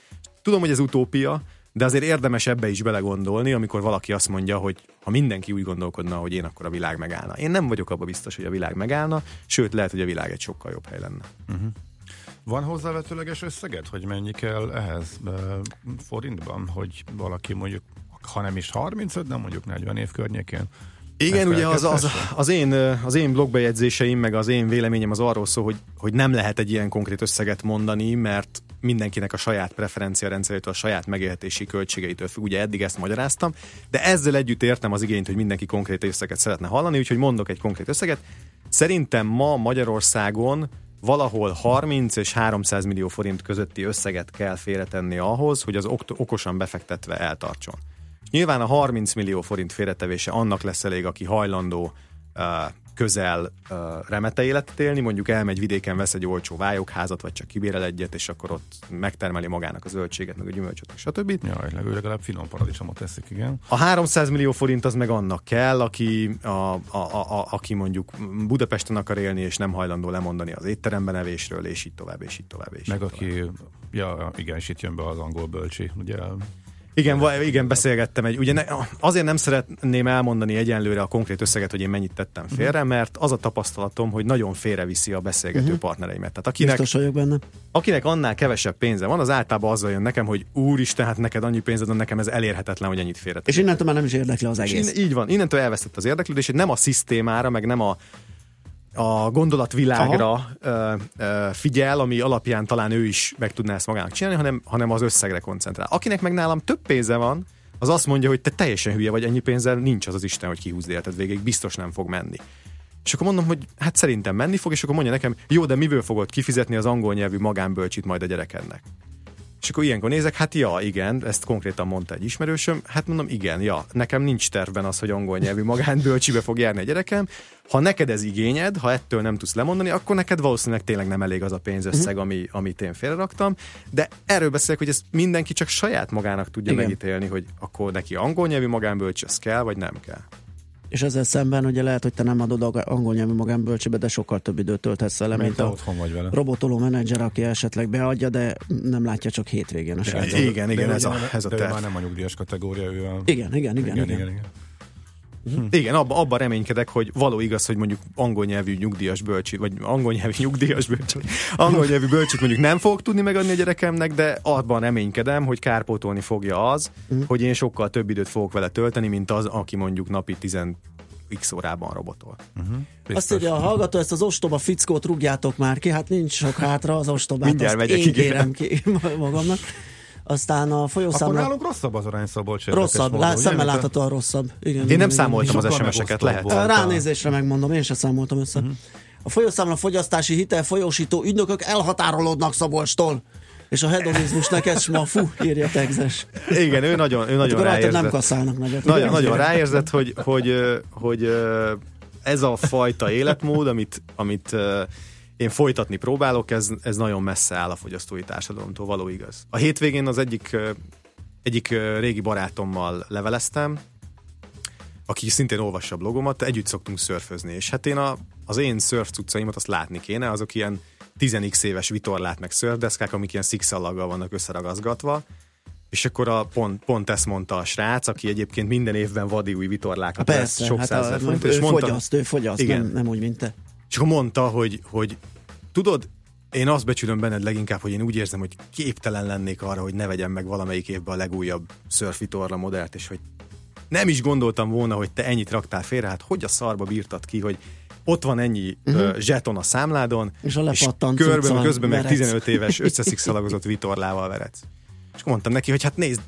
Tudom, hogy ez utópia, de azért érdemes ebbe is belegondolni, amikor valaki azt mondja, hogy ha mindenki úgy gondolkodna, hogy én, akkor a világ megállna. Én nem vagyok abban biztos, hogy a világ megállna, sőt, lehet, hogy a világ egy sokkal jobb hely lenne. Uh-huh. Van hozzávetőleges összeget, hogy mennyi kell ehhez forintban, hogy valaki mondjuk, ha nem is 35, de mondjuk 40 év környékén igen, ugye az, az, az, én, az én blogbejegyzéseim, meg az én véleményem az arról szól, hogy, hogy nem lehet egy ilyen konkrét összeget mondani, mert mindenkinek a saját preferencia rendszerétől, a saját megélhetési költségeitől függ. Ugye eddig ezt magyaráztam, de ezzel együtt értem az igényt, hogy mindenki konkrét összeget szeretne hallani, úgyhogy mondok egy konkrét összeget. Szerintem ma Magyarországon valahol 30 és 300 millió forint közötti összeget kell félretenni ahhoz, hogy az okosan befektetve eltartson. Nyilván a 30 millió forint félretevése annak lesz elég, aki hajlandó uh, közel uh, remete életet élni, mondjuk elmegy vidéken, vesz egy olcsó vályokházat, vagy csak kibérel egyet, és akkor ott megtermeli magának a zöldséget, meg a gyümölcsöt, stb. Jaj, legalább finom paradicsomot teszik, igen. A 300 millió forint az meg annak kell, aki, a, a, a, a, aki mondjuk Budapesten akar élni, és nem hajlandó lemondani az étteremben evésről, és így tovább, és így tovább. És meg így aki, tovább. ja, igen, és itt jön be az angol bölcsi, ugye igen, igen, beszélgettem egy, ugye ne, azért nem szeretném elmondani egyenlőre a konkrét összeget, hogy én mennyit tettem félre, uh-huh. mert az a tapasztalatom, hogy nagyon félreviszi a beszélgető uh-huh. partnereimet. Tehát akinek, Biztos vagyok benne. Akinek annál kevesebb pénze van, az általában azzal jön nekem, hogy úristen, hát neked annyi pénzed van, nekem ez elérhetetlen, hogy ennyit félre. És innentől már nem is érdekli az egész. És így van, innentől elvesztett az érdeklődését, nem a szisztémára, meg nem a a gondolatvilágra ö, figyel, ami alapján talán ő is meg tudná ezt magának csinálni, hanem, hanem az összegre koncentrál. Akinek meg nálam több pénze van, az azt mondja, hogy te teljesen hülye vagy, ennyi pénzzel nincs az az Isten, hogy kihúzd életed végig, biztos nem fog menni. És akkor mondom, hogy hát szerintem menni fog, és akkor mondja nekem, jó, de miből fogod kifizetni az angol nyelvű magánbölcsit majd a gyerekednek? És akkor ilyenkor nézek, hát ja, igen, ezt konkrétan mondta egy ismerősöm, hát mondom, igen, ja, nekem nincs tervben az, hogy angol nyelvű magánbölcsibe fog járni a gyerekem. Ha neked ez igényed, ha ettől nem tudsz lemondani, akkor neked valószínűleg tényleg nem elég az a pénzösszeg, ami, amit én félreraktam. De erről beszélek, hogy ezt mindenki csak saját magának tudja igen. megítélni, hogy akkor neki angol nyelvű magánbölcs, az kell, vagy nem kell. És ezzel szemben ugye lehet, hogy te nem adod angol nyelvű magánbölcsébe, de sokkal több időt tölthetsz vele, mint, mint a otthon vagy vele. robotoló menedzser, aki esetleg beadja, de nem látja csak hétvégén a srácot. Igen, igen, ez a, ez a de már nem a nyugdíjas kategória, ő a... Igen, igen, igen. igen, igen. igen. igen. Hm. Igen, abba, abba reménykedek, hogy való igaz, hogy mondjuk angol nyelvű nyugdíjas bölcsi, vagy angol nyelvű nyugdíjas bölcsi, angol nyelvű bölcsit mondjuk nem fogok tudni megadni a gyerekemnek, de abban reménykedem, hogy kárpótolni fogja az, mm. hogy én sokkal több időt fogok vele tölteni, mint az, aki mondjuk napi 10 x órában robotol. Uh-huh. Azt mondja a hallgató, ezt az ostoba fickót rúgjátok már ki, hát nincs sok hátra az ostobát, Mindjárt azt én kérem ki magamnak. Aztán a folyószámla... Akkor nálunk rosszabb az arány Szabolcs. Rosszabb, lát, szemmel láthatóan rosszabb. Igen, én nem számoltam az SMS-eket, lehet. Ránézésre megmondom, én sem számoltam össze. Uh-huh. A folyószámla fogyasztási hitel folyósító ügynökök elhatárolódnak Szabolcstól. És a hedonizmus neked ma fú, írja Tegzes. Igen, ő nagyon, ő nagyon hát ráérzett. nem kasszálnak nagyot. Nagyon, nagyon ráérzett, hogy, hogy, hogy ez a fajta életmód, amit, amit én folytatni próbálok, ez, ez nagyon messze áll a fogyasztói társadalomtól, való igaz. A hétvégén az egyik, egyik régi barátommal leveleztem, aki szintén olvassa a blogomat, együtt szoktunk szörfözni, és hát én a, az én szörf cuccaimat azt látni kéne, azok ilyen 10x éves vitorlát meg szörfdeszkák, amik ilyen szikszallaggal vannak összeragazgatva, és akkor a, pont, pont ezt mondta a srác, aki egyébként minden évben vadi új vitorlákat Persze, sok hát százezer forint. Ő mondta, fogyaszt, ő fogyaszt, igen. Nem, nem úgy, mint te. És akkor mondta, hogy, hogy tudod, én azt becsülöm benned leginkább, hogy én úgy érzem, hogy képtelen lennék arra, hogy ne vegyem meg valamelyik évben a legújabb szörfitorla modellt, és hogy nem is gondoltam volna, hogy te ennyit raktál félre, hát hogy a szarba bírtad ki, hogy ott van ennyi uh-huh. uh, zseton a számládon, és, a és körben, közben meg 15 éves összeszikszalagozott vitorlával veretsz. És akkor mondtam neki, hogy hát nézd,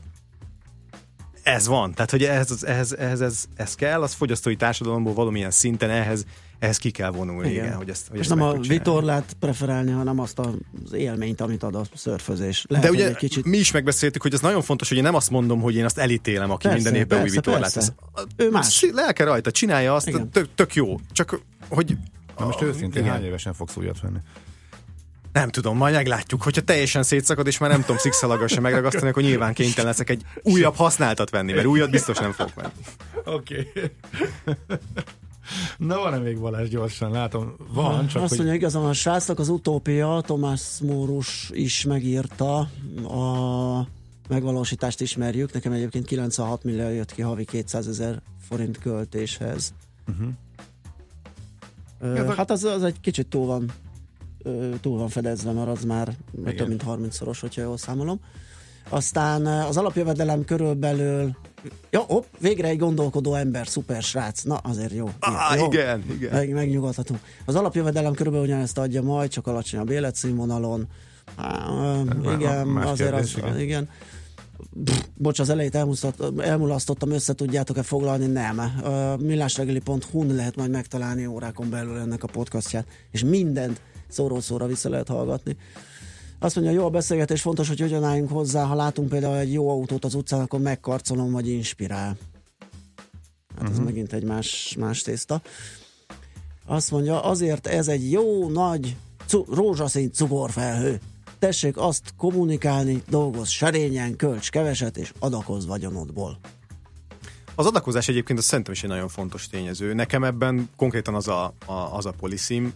ez van, tehát hogy ehhez, ehhez, ehhez ez, ez kell, az fogyasztói társadalomból valamilyen szinten ehhez, ehhez ki kell vonulni, igen, igen hogy ezt, hogy És ezt nem a vitorlát preferálni, hanem azt az élményt, amit ad a szörfözés. Lehet, De ugye kicsit... mi is megbeszéltük, hogy ez nagyon fontos, hogy én nem azt mondom, hogy én azt elítélem, aki persze, minden évben új vitorlát. Ez, ő más. Lelke rajta, csinálja azt, tök, tök jó. Csak hogy... Na most őszintén igen. hány évesen fogsz újat venni? Nem tudom, majd meglátjuk. Hogyha teljesen szétszakad, és már nem tudom szikszalaggal sem megragasztani, akkor nyilván kénytelen leszek egy újabb használtat venni, mert újat biztos nem fogok venni. Oké. Okay. Na van-e még Balázs gyorsan? Látom, van, csak Azt hogy... mondja, igazán a srácnak az utópia, Tomás Mórus is megírta, a megvalósítást ismerjük, nekem egyébként 96 millió jött ki havi 200 ezer forint költéshez. Uh-huh. Ö, hát az, az egy kicsit túl van túl van fedezve, mert az már Igen. több mint 30-szoros, hogyha jól számolom. Aztán az alapjövedelem körülbelül Ja, hopp, végre egy gondolkodó ember, szuper srác. Na, azért jó. Ah, jó. igen, igen. Meg, megnyugodhatunk. Az alapjövedelem körülbelül ugyanezt adja majd, csak alacsonyabb életszínvonalon. Há, igen, más azért kérdés, az, igen. igen. Pff, bocs, az elejét elmulasztottam, össze tudjátok-e foglalni? Nem. Uh, millásregeli.hu-n lehet majd megtalálni órákon belül ennek a podcastját, és mindent szóról szóra vissza lehet hallgatni. Azt mondja, jó a beszélgetés, fontos, hogy hogyan álljunk hozzá, ha látunk például egy jó autót az utcán, akkor megkarcolom, vagy inspirál. Hát uh-huh. ez mhm. megint egy más, más tészta. Azt mondja, azért ez egy jó nagy cu- rózsaszín cukorfelhő. Tessék azt kommunikálni, dolgoz serényen, költs keveset, és adakoz vagyonodból. Az adakozás egyébként az szerintem is egy nagyon fontos tényező. Nekem ebben konkrétan az a, a, az a poliszim,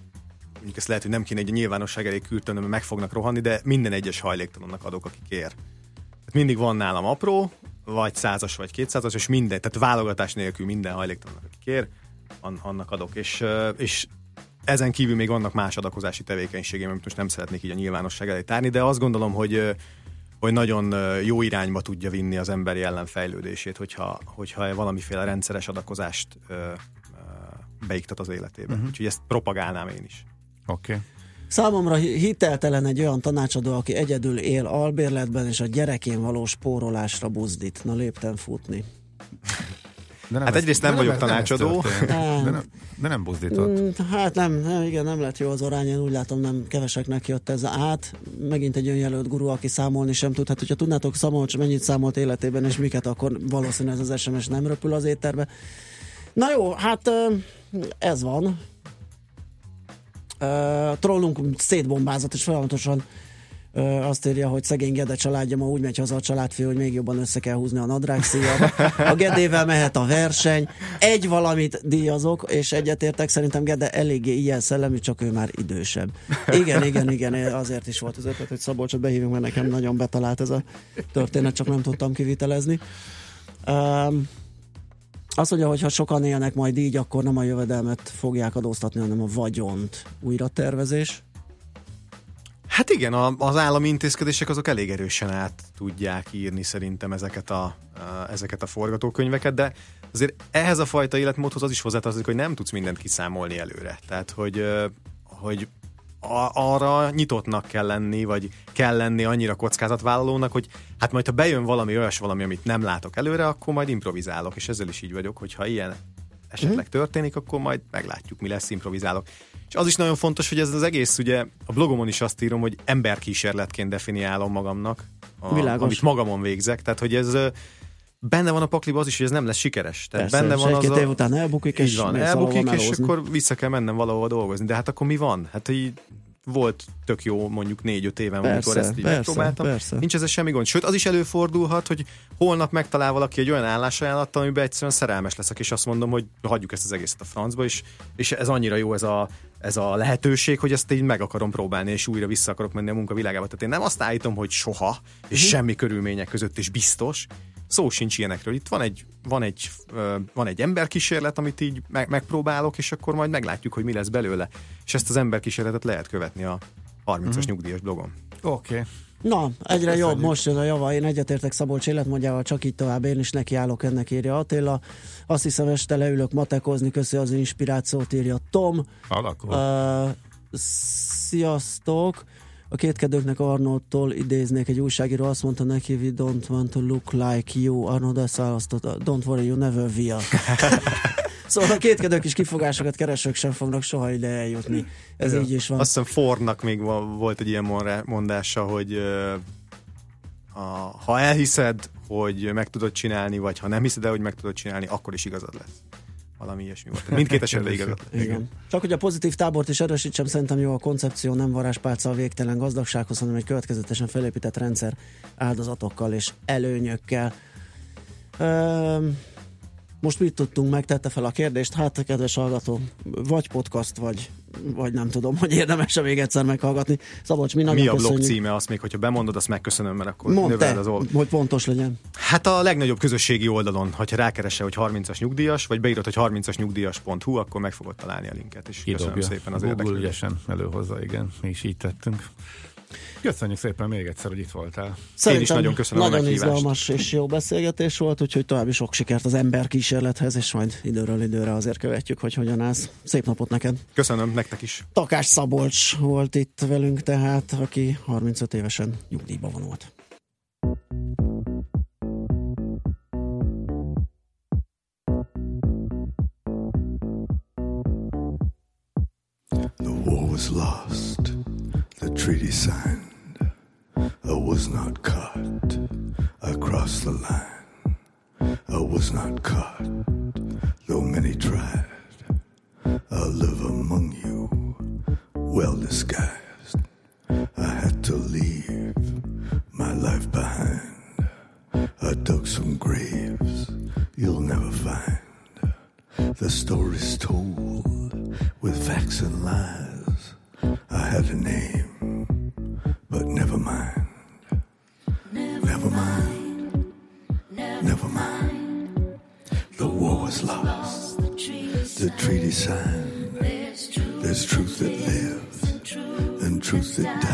mondjuk ezt lehet, hogy nem kéne egy nyilvánosság elé küldtem, mert meg fognak rohanni, de minden egyes hajléktalannak adok, aki kér. Tehát mindig van nálam apró, vagy százas, vagy kétszázas, és minden, tehát válogatás nélkül minden hajléktalannak, aki kér, annak adok. És, és ezen kívül még vannak más adakozási tevékenységeim, amit most nem szeretnék így a nyilvánosság elé tárni, de azt gondolom, hogy hogy nagyon jó irányba tudja vinni az emberi ellen fejlődését, hogyha, hogyha valamiféle rendszeres adakozást beiktat az életébe. Uh-huh. Úgyhogy ezt propagálnám én is. Oké. Okay. Számomra hiteltelen egy olyan tanácsadó, aki egyedül él albérletben, és a gyerekén való spórolásra buzdít. Na lépten futni. De nem hát ez, egyrészt nem vagyok nem tanácsadó. Nem de, nem, de nem buzdított. Mm, hát nem, nem, igen, nem lett jó az arány, én úgy látom nem keveseknek jött ez át. Megint egy önjelölt guru, aki számolni sem tud. Hát hogyha tudnátok számolni, mennyit számolt életében, és miket, akkor valószínűleg ez az SMS nem röpül az étterbe. Na jó, hát ez van. Uh, trollunk szétbombázott, és folyamatosan azt írja, hogy szegény Gede családja ma úgy megy haza a családfő, hogy még jobban össze kell húzni a nadrág szíjat. A Gedével mehet a verseny. Egy valamit díjazok, és egyetértek, szerintem Gede eléggé ilyen szellemű, csak ő már idősebb. Igen, igen, igen, azért is volt az ötlet, hogy Szabolcsot behívunk, mert nekem nagyon betalált ez a történet, csak nem tudtam kivitelezni. Um, azt mondja, hogy ha sokan élnek majd így, akkor nem a jövedelmet fogják adóztatni, hanem a vagyont. Újra tervezés? Hát igen, a, az állami intézkedések azok elég erősen át tudják írni szerintem ezeket a, a, ezeket a forgatókönyveket, de azért ehhez a fajta életmódhoz az is hozzátartozik, hogy nem tudsz mindent kiszámolni előre. Tehát, hogy, hogy a, arra nyitottnak kell lenni, vagy kell lenni annyira kockázatvállalónak, hogy hát majd ha bejön valami olyas valami, amit nem látok előre, akkor majd improvizálok, és ezzel is így vagyok, hogy ha ilyen esetleg uh-huh. történik, akkor majd meglátjuk, mi lesz, improvizálok. És az is nagyon fontos, hogy ez az egész, ugye a blogomon is azt írom, hogy emberkísérletként definiálom magamnak, a, amit magamon végzek, tehát hogy ez benne van a pakliba az is, hogy ez nem lesz sikeres. Tehát Persze, benne van az a... év után elbukik, és van, elbukik, és akkor vissza kell mennem valahova dolgozni. De hát akkor mi van? Hát így volt tök jó mondjuk négy-öt éven, persze, amikor ezt így persze, megpróbáltam. Persze. Nincs ez semmi gond. Sőt, az is előfordulhat, hogy holnap megtalál valaki egy olyan állásajánlattal, amiben egyszerűen szerelmes leszek, és azt mondom, hogy hagyjuk ezt az egészet a francba, és, és ez annyira jó ez a, ez a lehetőség, hogy ezt így meg akarom próbálni, és újra vissza akarok menni a munkavilágába. Tehát én nem azt állítom, hogy soha, és uh-huh. semmi körülmények között is biztos, szó sincs ilyenekről. Itt van egy, van egy, van egy emberkísérlet, amit így meg, megpróbálok, és akkor majd meglátjuk, hogy mi lesz belőle. És ezt az emberkísérletet lehet követni a 30-as uh-huh. nyugdíjas blogon. Oké. Okay. Na, egyre Köszönjük. jobb, most jön a java. Én egyetértek Szabolcs életmódjával, csak így tovább. Én is nekiállok ennek, írja Attila. Azt hiszem, este leülök matekozni, köszi az inspirációt, írja Tom. Alakul. Uh, sziasztok! A kétkedőknek Arnoldtól idéznék egy újságíró, azt mondta neki, we don't want to look like you. Arnold ezt választotta, don't worry, you never will. Szóval a kétkedők is kifogásokat keresők sem fognak soha ide eljutni. Ez ja. így is van. Azt hiszem Fordnak még volt egy ilyen mondása, hogy a, ha elhiszed, hogy meg tudod csinálni, vagy ha nem hiszed el, hogy meg tudod csinálni, akkor is igazad lesz valami ilyesmi volt. Mindkét esetben igaz. Igen. Igen. Csak hogy a pozitív tábort is erősítsem, szerintem jó a koncepció, nem varázspálca a végtelen gazdagsághoz, hanem egy következetesen felépített rendszer áldozatokkal és előnyökkel. Üm, most mit tudtunk meg, tette fel a kérdést, hát kedves hallgató, vagy podcast, vagy, vagy nem tudom, hogy érdemes-e még egyszer meghallgatni. Szabolcs, mi Mi a blog címe, azt még, hogyha bemondod, azt megköszönöm, mert akkor Mondd te, az old... hogy pontos legyen. Hát a legnagyobb közösségi oldalon, hogyha rákeresse, hogy 30-as nyugdíjas, vagy beírod, hogy 30-as nyugdíjas.hu, akkor meg fogod találni a linket, és Kidobja. köszönöm szépen az Google ügyesen előhozza, igen, mi is így tettünk. Köszönjük szépen még egyszer, hogy itt voltál. Szerintem Én is nagyon köszönöm nagyon a izgalmas és jó beszélgetés volt, úgyhogy további sok sikert az ember kísérlethez, és majd időről időre azért követjük, hogy hogyan állsz. Szép napot neked! Köszönöm, nektek is! Takás Szabolcs volt itt velünk tehát, aki 35 évesen nyugdíjba vonult. The war was lost. The treaty signed. I was not caught. I crossed the line. I was not caught, though many tried. I live among you, well disguised. I had to leave my life behind. I dug some graves you'll never find. The stories told with facts and lies. I had a name, but never mind. Never mind. Never mind. The war was lost. The treaty signed. There's truth that lives and truth that dies.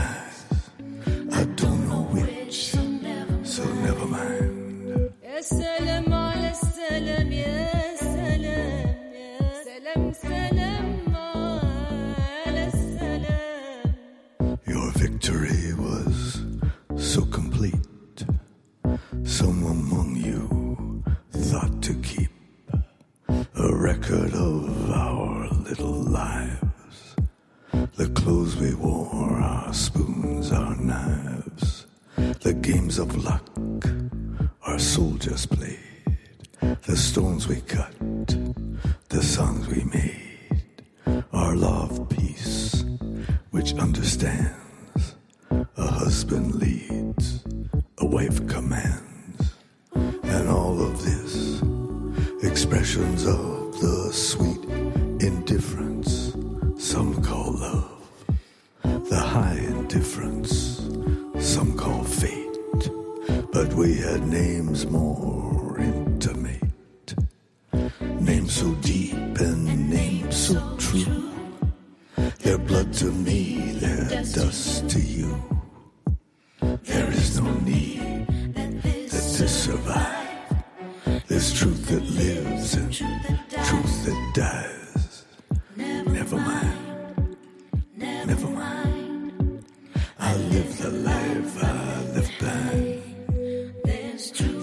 Live the life I left behind.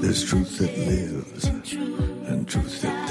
There's truth that lives and truth that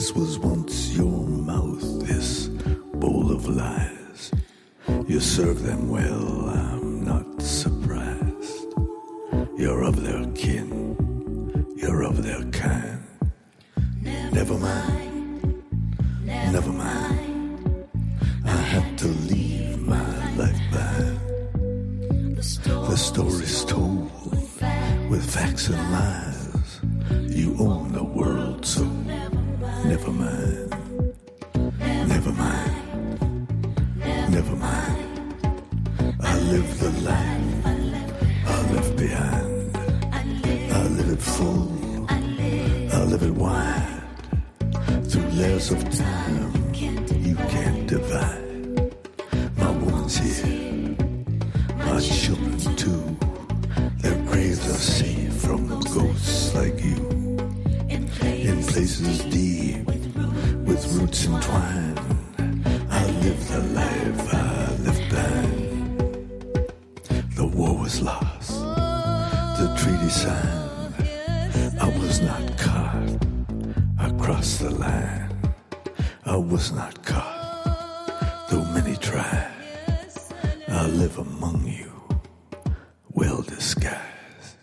This was once The treaty signed. I was not caught. I the line. I was not caught. Though many tried. I live among you. Well disguised.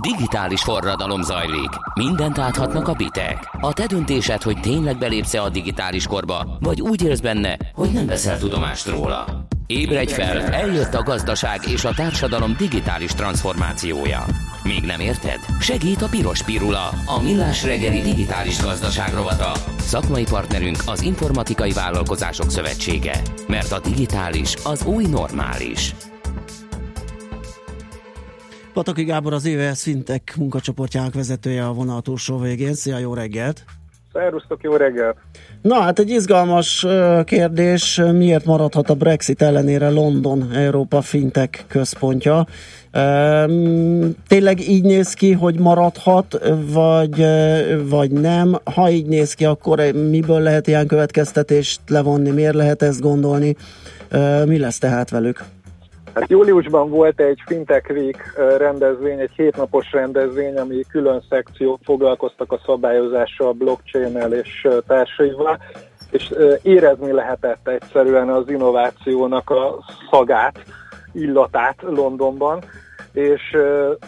Digitális forradalom zajlik. Mindent áthatnak a bitek. A te döntésed, hogy tényleg belépsz-e a digitális korba, vagy úgy élsz benne, hogy nem veszel tudomást róla. Ébredj fel, eljött a gazdaság és a társadalom digitális transformációja. Még nem érted? Segít a Piros Pirula, a millás reggeli digitális gazdaság rovata. Szakmai partnerünk az Informatikai Vállalkozások Szövetsége. Mert a digitális az új normális. Pataki Gábor az EVS Fintech munkacsoportjának vezetője a vonal túlsó végén. Szia, jó reggelt! Szerusztok, jó reggelt! Na hát egy izgalmas kérdés, miért maradhat a Brexit ellenére London Európa Fintech központja? Tényleg így néz ki, hogy maradhat, vagy, vagy nem? Ha így néz ki, akkor miből lehet ilyen következtetést levonni, miért lehet ezt gondolni? Mi lesz tehát velük? Hát júliusban volt egy Fintech Week rendezvény, egy hétnapos rendezvény, ami külön szekciók foglalkoztak a szabályozással, blockchain-el és társaival, és érezni lehetett egyszerűen az innovációnak a szagát, illatát Londonban, és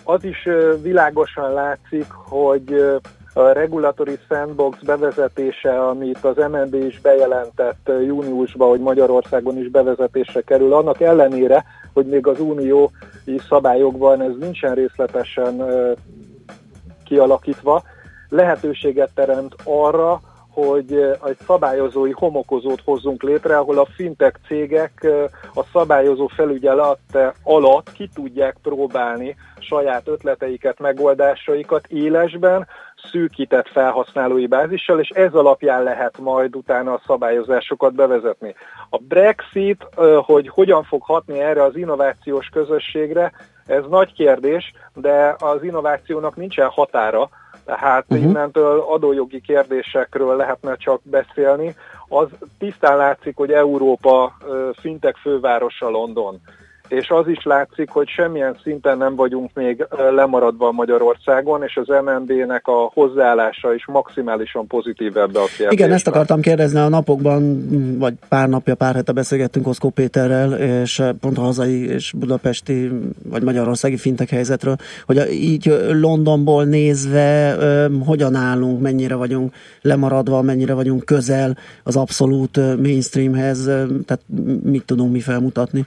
az is világosan látszik, hogy a Regulatory Sandbox bevezetése, amit az MNB is bejelentett júniusban, hogy Magyarországon is bevezetésre kerül, annak ellenére, hogy még az uniói szabályokban ez nincsen részletesen kialakítva, lehetőséget teremt arra, hogy egy szabályozói homokozót hozzunk létre, ahol a fintech cégek a szabályozó felügyelet alatt ki tudják próbálni saját ötleteiket, megoldásaikat élesben, szűkített felhasználói bázissal, és ez alapján lehet majd utána a szabályozásokat bevezetni. A Brexit, hogy hogyan fog hatni erre az innovációs közösségre, ez nagy kérdés, de az innovációnak nincsen határa, tehát uh-huh. innentől adójogi kérdésekről lehetne csak beszélni. Az tisztán látszik, hogy Európa fintek fővárosa London. És az is látszik, hogy semmilyen szinten nem vagyunk még lemaradva Magyarországon, és az MNB-nek a hozzáállása is maximálisan pozitív ebbe a kérdésbe. Igen, ezt akartam kérdezni a napokban, vagy pár napja, pár hete beszélgettünk Oszkó Péterrel, és pont a hazai és budapesti, vagy magyarországi fintek helyzetről, hogy így Londonból nézve hogyan állunk, mennyire vagyunk lemaradva, mennyire vagyunk közel az abszolút mainstreamhez, tehát mit tudunk mi felmutatni?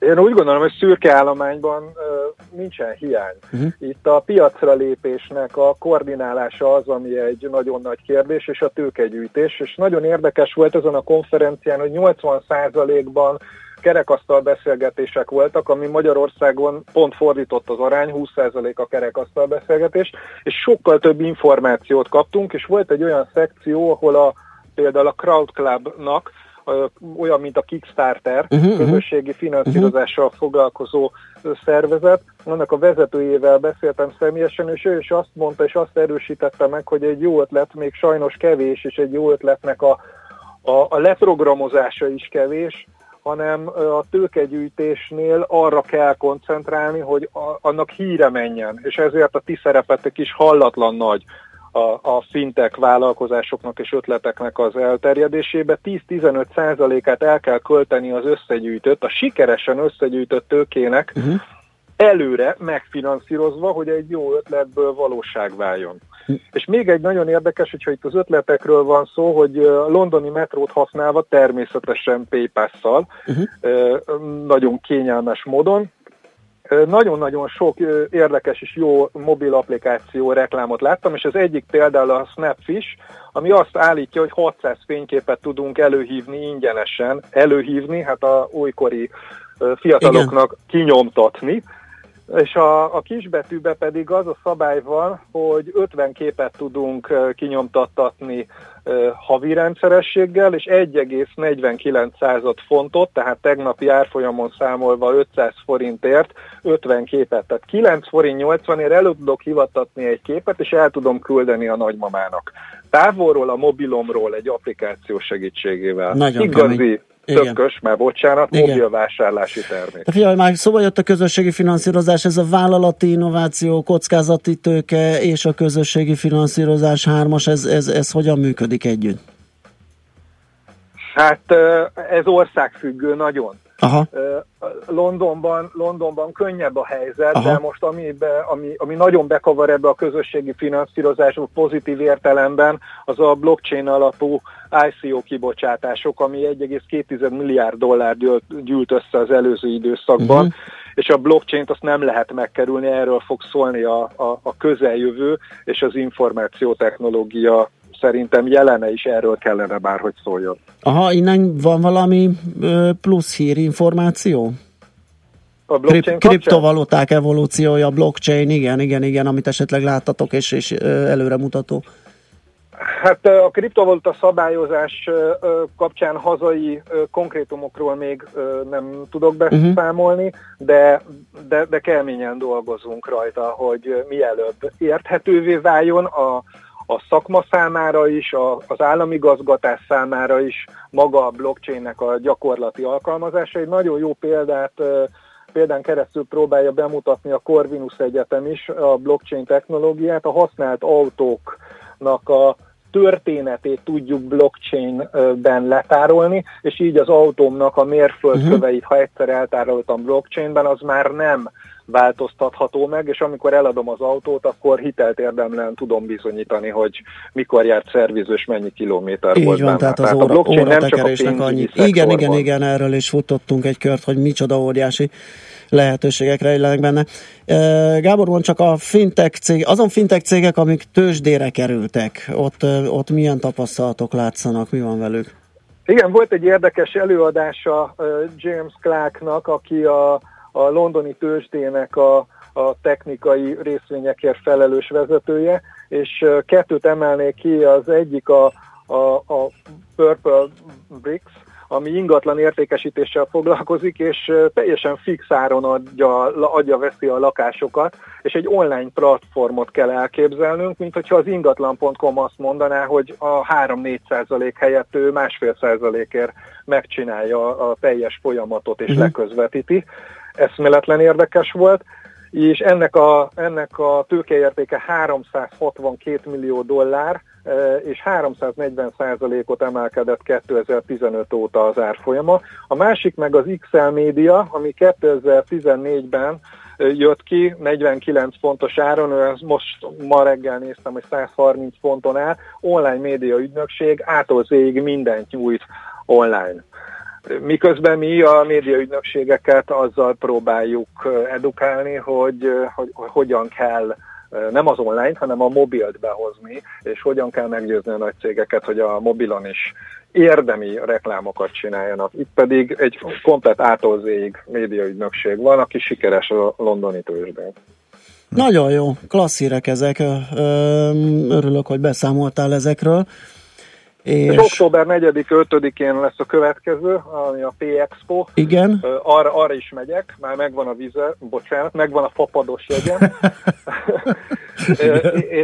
Én úgy gondolom, hogy szürke állományban uh, nincsen hiány. Uh-huh. Itt a piacra lépésnek a koordinálása az, ami egy nagyon nagy kérdés, és a tőkegyűjtés. És nagyon érdekes volt ezen a konferencián, hogy 80%-ban kerekasztal beszélgetések voltak, ami Magyarországon pont fordított az arány, 20% a kerekasztal beszélgetés, és sokkal több információt kaptunk, és volt egy olyan szekció, ahol a, például a Crowd Clubnak ö, olyan, mint a Kickstarter, uh-huh, közösségi finanszírozással foglalkozó ö, szervezet. Annak a vezetőjével beszéltem személyesen, és ő is azt mondta, és azt erősítette meg, hogy egy jó ötlet még sajnos kevés, és egy jó ötletnek a, a, a leprogramozása is kevés, hanem a tőkegyűjtésnél arra kell koncentrálni, hogy a, annak híre menjen, és ezért a ti szerepetek is hallatlan nagy a, a fintek vállalkozásoknak és ötleteknek az elterjedésébe. 10-15 százalékát el kell költeni az összegyűjtött, a sikeresen összegyűjtött tőkének uh-huh. előre megfinanszírozva, hogy egy jó ötletből valóság váljon. És még egy nagyon érdekes, hogyha itt az ötletekről van szó, hogy a londoni metrót használva természetesen PayPass-szal, Uh-huh. ö, nagyon kényelmes módon, nagyon-nagyon sok érdekes és jó mobil applikáció reklámot láttam, és az egyik például a Snapfish, ami azt állítja, hogy 600 fényképet tudunk előhívni ingyenesen, előhívni, hát a újkori fiataloknak kinyomtatni, és a, a kisbetűbe pedig az a szabály van, hogy 50 képet tudunk kinyomtattatni havi rendszerességgel, és 1,49 század fontot, tehát tegnapi árfolyamon számolva 500 forintért 50 képet. Tehát 9 forint 80 ért elő tudok hivattatni egy képet, és el tudom küldeni a nagymamának. Távolról a mobilomról egy applikáció segítségével. Nagyon Igazi, kemény. Tökös, már bocsánat, Igen. mobil vásárlási termék. De figyelj, már szóba jött a közösségi finanszírozás, ez a vállalati innováció, kockázati tőke és a közösségi finanszírozás hármas, ez, ez, ez hogyan működik együtt? Hát ez országfüggő nagyon. Aha. Londonban, Londonban könnyebb a helyzet, Aha. de most ami, be, ami, ami nagyon bekavar ebbe a közösségi finanszírozásba pozitív értelemben, az a blockchain alapú ICO kibocsátások, ami 1,2 milliárd dollár gyűlt, gyűlt össze az előző időszakban, Mhm. és a blockchain-t azt nem lehet megkerülni, erről fog szólni a, a, a közeljövő, és az információtechnológia szerintem jelene is erről kellene bárhogy szóljon. Aha, innen van valami plusz hír információ? A Krip, blockchain kapcsán? kriptovaluták evolúciója, blockchain, igen, igen, igen, amit esetleg láttatok és, és előremutató. Hát a kriptovaluta szabályozás kapcsán hazai konkrétumokról még nem tudok beszámolni, uh-huh. de, de, de keményen dolgozunk rajta, hogy mielőbb érthetővé váljon a, a szakma számára is, a, az állami gazgatás számára is maga a blockchainnek a gyakorlati alkalmazása. Egy nagyon jó példát példán keresztül próbálja bemutatni a Corvinus Egyetem is a blockchain technológiát, a használt autóknak a történetét tudjuk blockchainben letárolni, és így az autómnak a mérföldköveit, ha egyszer eltároltam blockchainben, az már nem változtatható meg, és amikor eladom az autót, akkor hitelt érdemlen tudom bizonyítani, hogy mikor járt szervizős, mennyi kilométer Így volt van, benne. tehát az a óra, blockchain nem csak a annyi. Igen, igen, igen, erről is futottunk egy kört, hogy micsoda óriási lehetőségek rejlenek benne. Gábor, mond csak a fintech cég, azon fintech cégek, amik tőzsdére kerültek, ott, ott milyen tapasztalatok látszanak, mi van velük? Igen, volt egy érdekes előadása James Clarknak, aki a, a londoni tőzsdének a, a technikai részvényekért felelős vezetője, és kettőt emelnék ki, az egyik a, a, a Purple Bricks, ami ingatlan értékesítéssel foglalkozik, és teljesen fix áron adja, adja veszi a lakásokat, és egy online platformot kell elképzelnünk, mint hogyha az ingatlan.com azt mondaná, hogy a 3-4 százalék helyett ő másfél százalékért megcsinálja a teljes folyamatot és Mhm. leközvetíti. Eszméletlen érdekes volt és ennek a, ennek a tőkeértéke 362 millió dollár, eh, és 340 százalékot emelkedett 2015 óta az árfolyama. A másik meg az XL Media, ami 2014-ben eh, jött ki 49 fontos áron, ő most ma reggel néztem, hogy 130 fonton áll, online média ügynökség ától zéig mindent nyújt online. Miközben mi a médiaügynökségeket azzal próbáljuk edukálni, hogy, hogy, hogy hogyan kell nem az online, hanem a mobilt behozni, és hogyan kell meggyőzni a nagy cégeket, hogy a mobilon is érdemi reklámokat csináljanak. Itt pedig egy komplet ától zéig médiaügynökség van, aki sikeres a londoni tőzsdén. Nagyon jó, klassz hírek ezek, örülök, hogy beszámoltál ezekről. És, és október 4-5-én lesz a következő, ami a P-Expo. Igen. Arra, arra is megyek, már megvan a vize, bocsánat, megvan a fapados jegyem. Ö,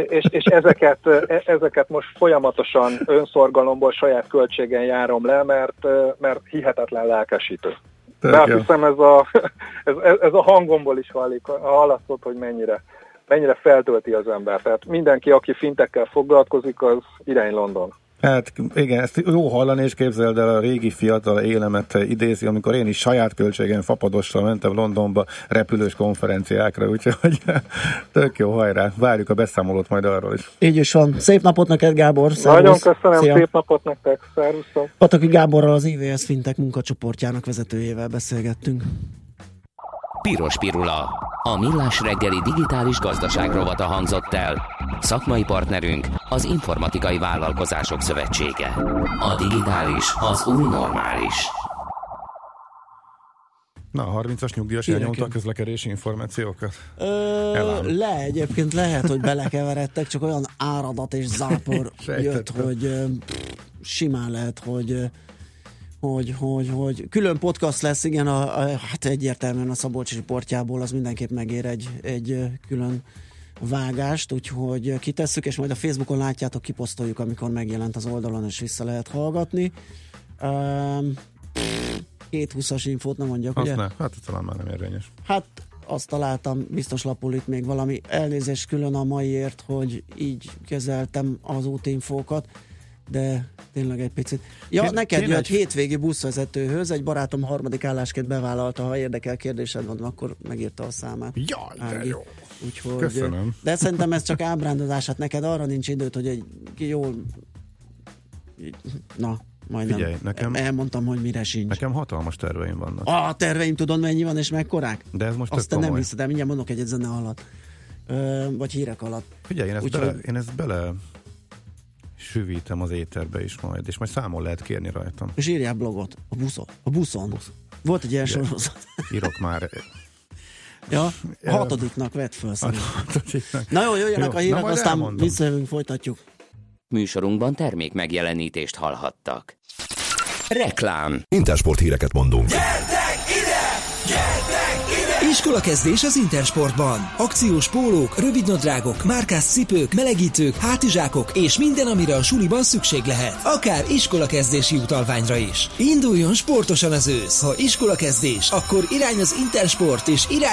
és, és ezeket, e- ezeket most folyamatosan önszorgalomból saját költségen járom le, mert, mert hihetetlen lelkesítő. De azt hiszem ez a, ez, ez a hangomból is hallik, hallatszott, hogy mennyire, mennyire feltölti az ember. Tehát mindenki, aki fintekkel foglalkozik, az irány London. Hát igen, ezt jó hallani, és képzeld el, a régi fiatal élemet idézi, amikor én is saját költségen fapadossal mentem Londonba repülős konferenciákra, úgyhogy tök jó, hajrá. Várjuk a beszámolót majd arról is. Így is van. Szép napot neked, Gábor. Nagyon Szervusz. köszönöm, Szia. szép napot nektek, szervusztok! Pataki Gáborral az IVS Fintek munkacsoportjának vezetőjével beszélgettünk. Piros Pirula. A millás reggeli digitális gazdaság rovata hangzott el. Szakmai partnerünk az Informatikai Vállalkozások Szövetsége. A digitális az új normális. Na, a 30-as nyugdíjas elnyomta a közlekedési információkat? Ö, le, egyébként lehet, hogy belekeveredtek, csak olyan áradat és zápor jött, hogy pff, simán lehet, hogy hogy, hogy, hogy külön podcast lesz, igen, a, a, hát egyértelműen a Szabolcs riportjából az mindenképp megér egy, egy külön vágást, úgyhogy kitesszük, és majd a Facebookon látjátok, kiposztoljuk, amikor megjelent az oldalon, és vissza lehet hallgatni. Um, két 20-as infót nem mondjak, Azt ugye? ne, hát talán már nem érvényes. Hát azt találtam, biztos lapul itt még valami elnézést külön a maiért, hogy így kezeltem az útinfókat, de tényleg egy picit. Ja, Kéne- neked jött egy- hétvégi buszvezetőhöz, egy barátom harmadik állásként bevállalta, ha érdekel kérdésed van, akkor megírta a számát. Jaj, de jó. Úgyhogy, Köszönöm. De szerintem ez csak ábrándozás, hát neked arra nincs időd, hogy egy jól... Na, majdnem. Figyelj, nekem- Elmondtam, hogy mire sincs. Nekem hatalmas terveim vannak. A terveim tudod mennyi van és mekkorák? De ez most Azt te nem hiszed, de mindjárt mondok egyet zene alatt. Ö, vagy hírek alatt. Figyelj, én ezt, Úgyhogy- bele, én ezt bele süvítem az éterbe is majd, és majd számon lehet kérni rajtam. És írjál blogot. A buszon. A buszon. Busz. Volt egy ilyen Igen. sorozat. Írok már. Ja, a hatodiknak vett föl hatodiknak. Na jó, jöjjenek Jó, a hírek, aztán elmondom. visszajövünk, folytatjuk. Műsorunkban termék megjelenítést hallhattak. Reklám Intersport híreket mondunk. Iskola kezdés az Intersportban. Akciós pólók, rövidnadrágok, márkás cipők, melegítők, hátizsákok és minden, amire a suliban szükség lehet. Akár iskola kezdési utalványra is. Induljon sportosan az ősz. Ha iskola kezdés, akkor irány az Intersport és irány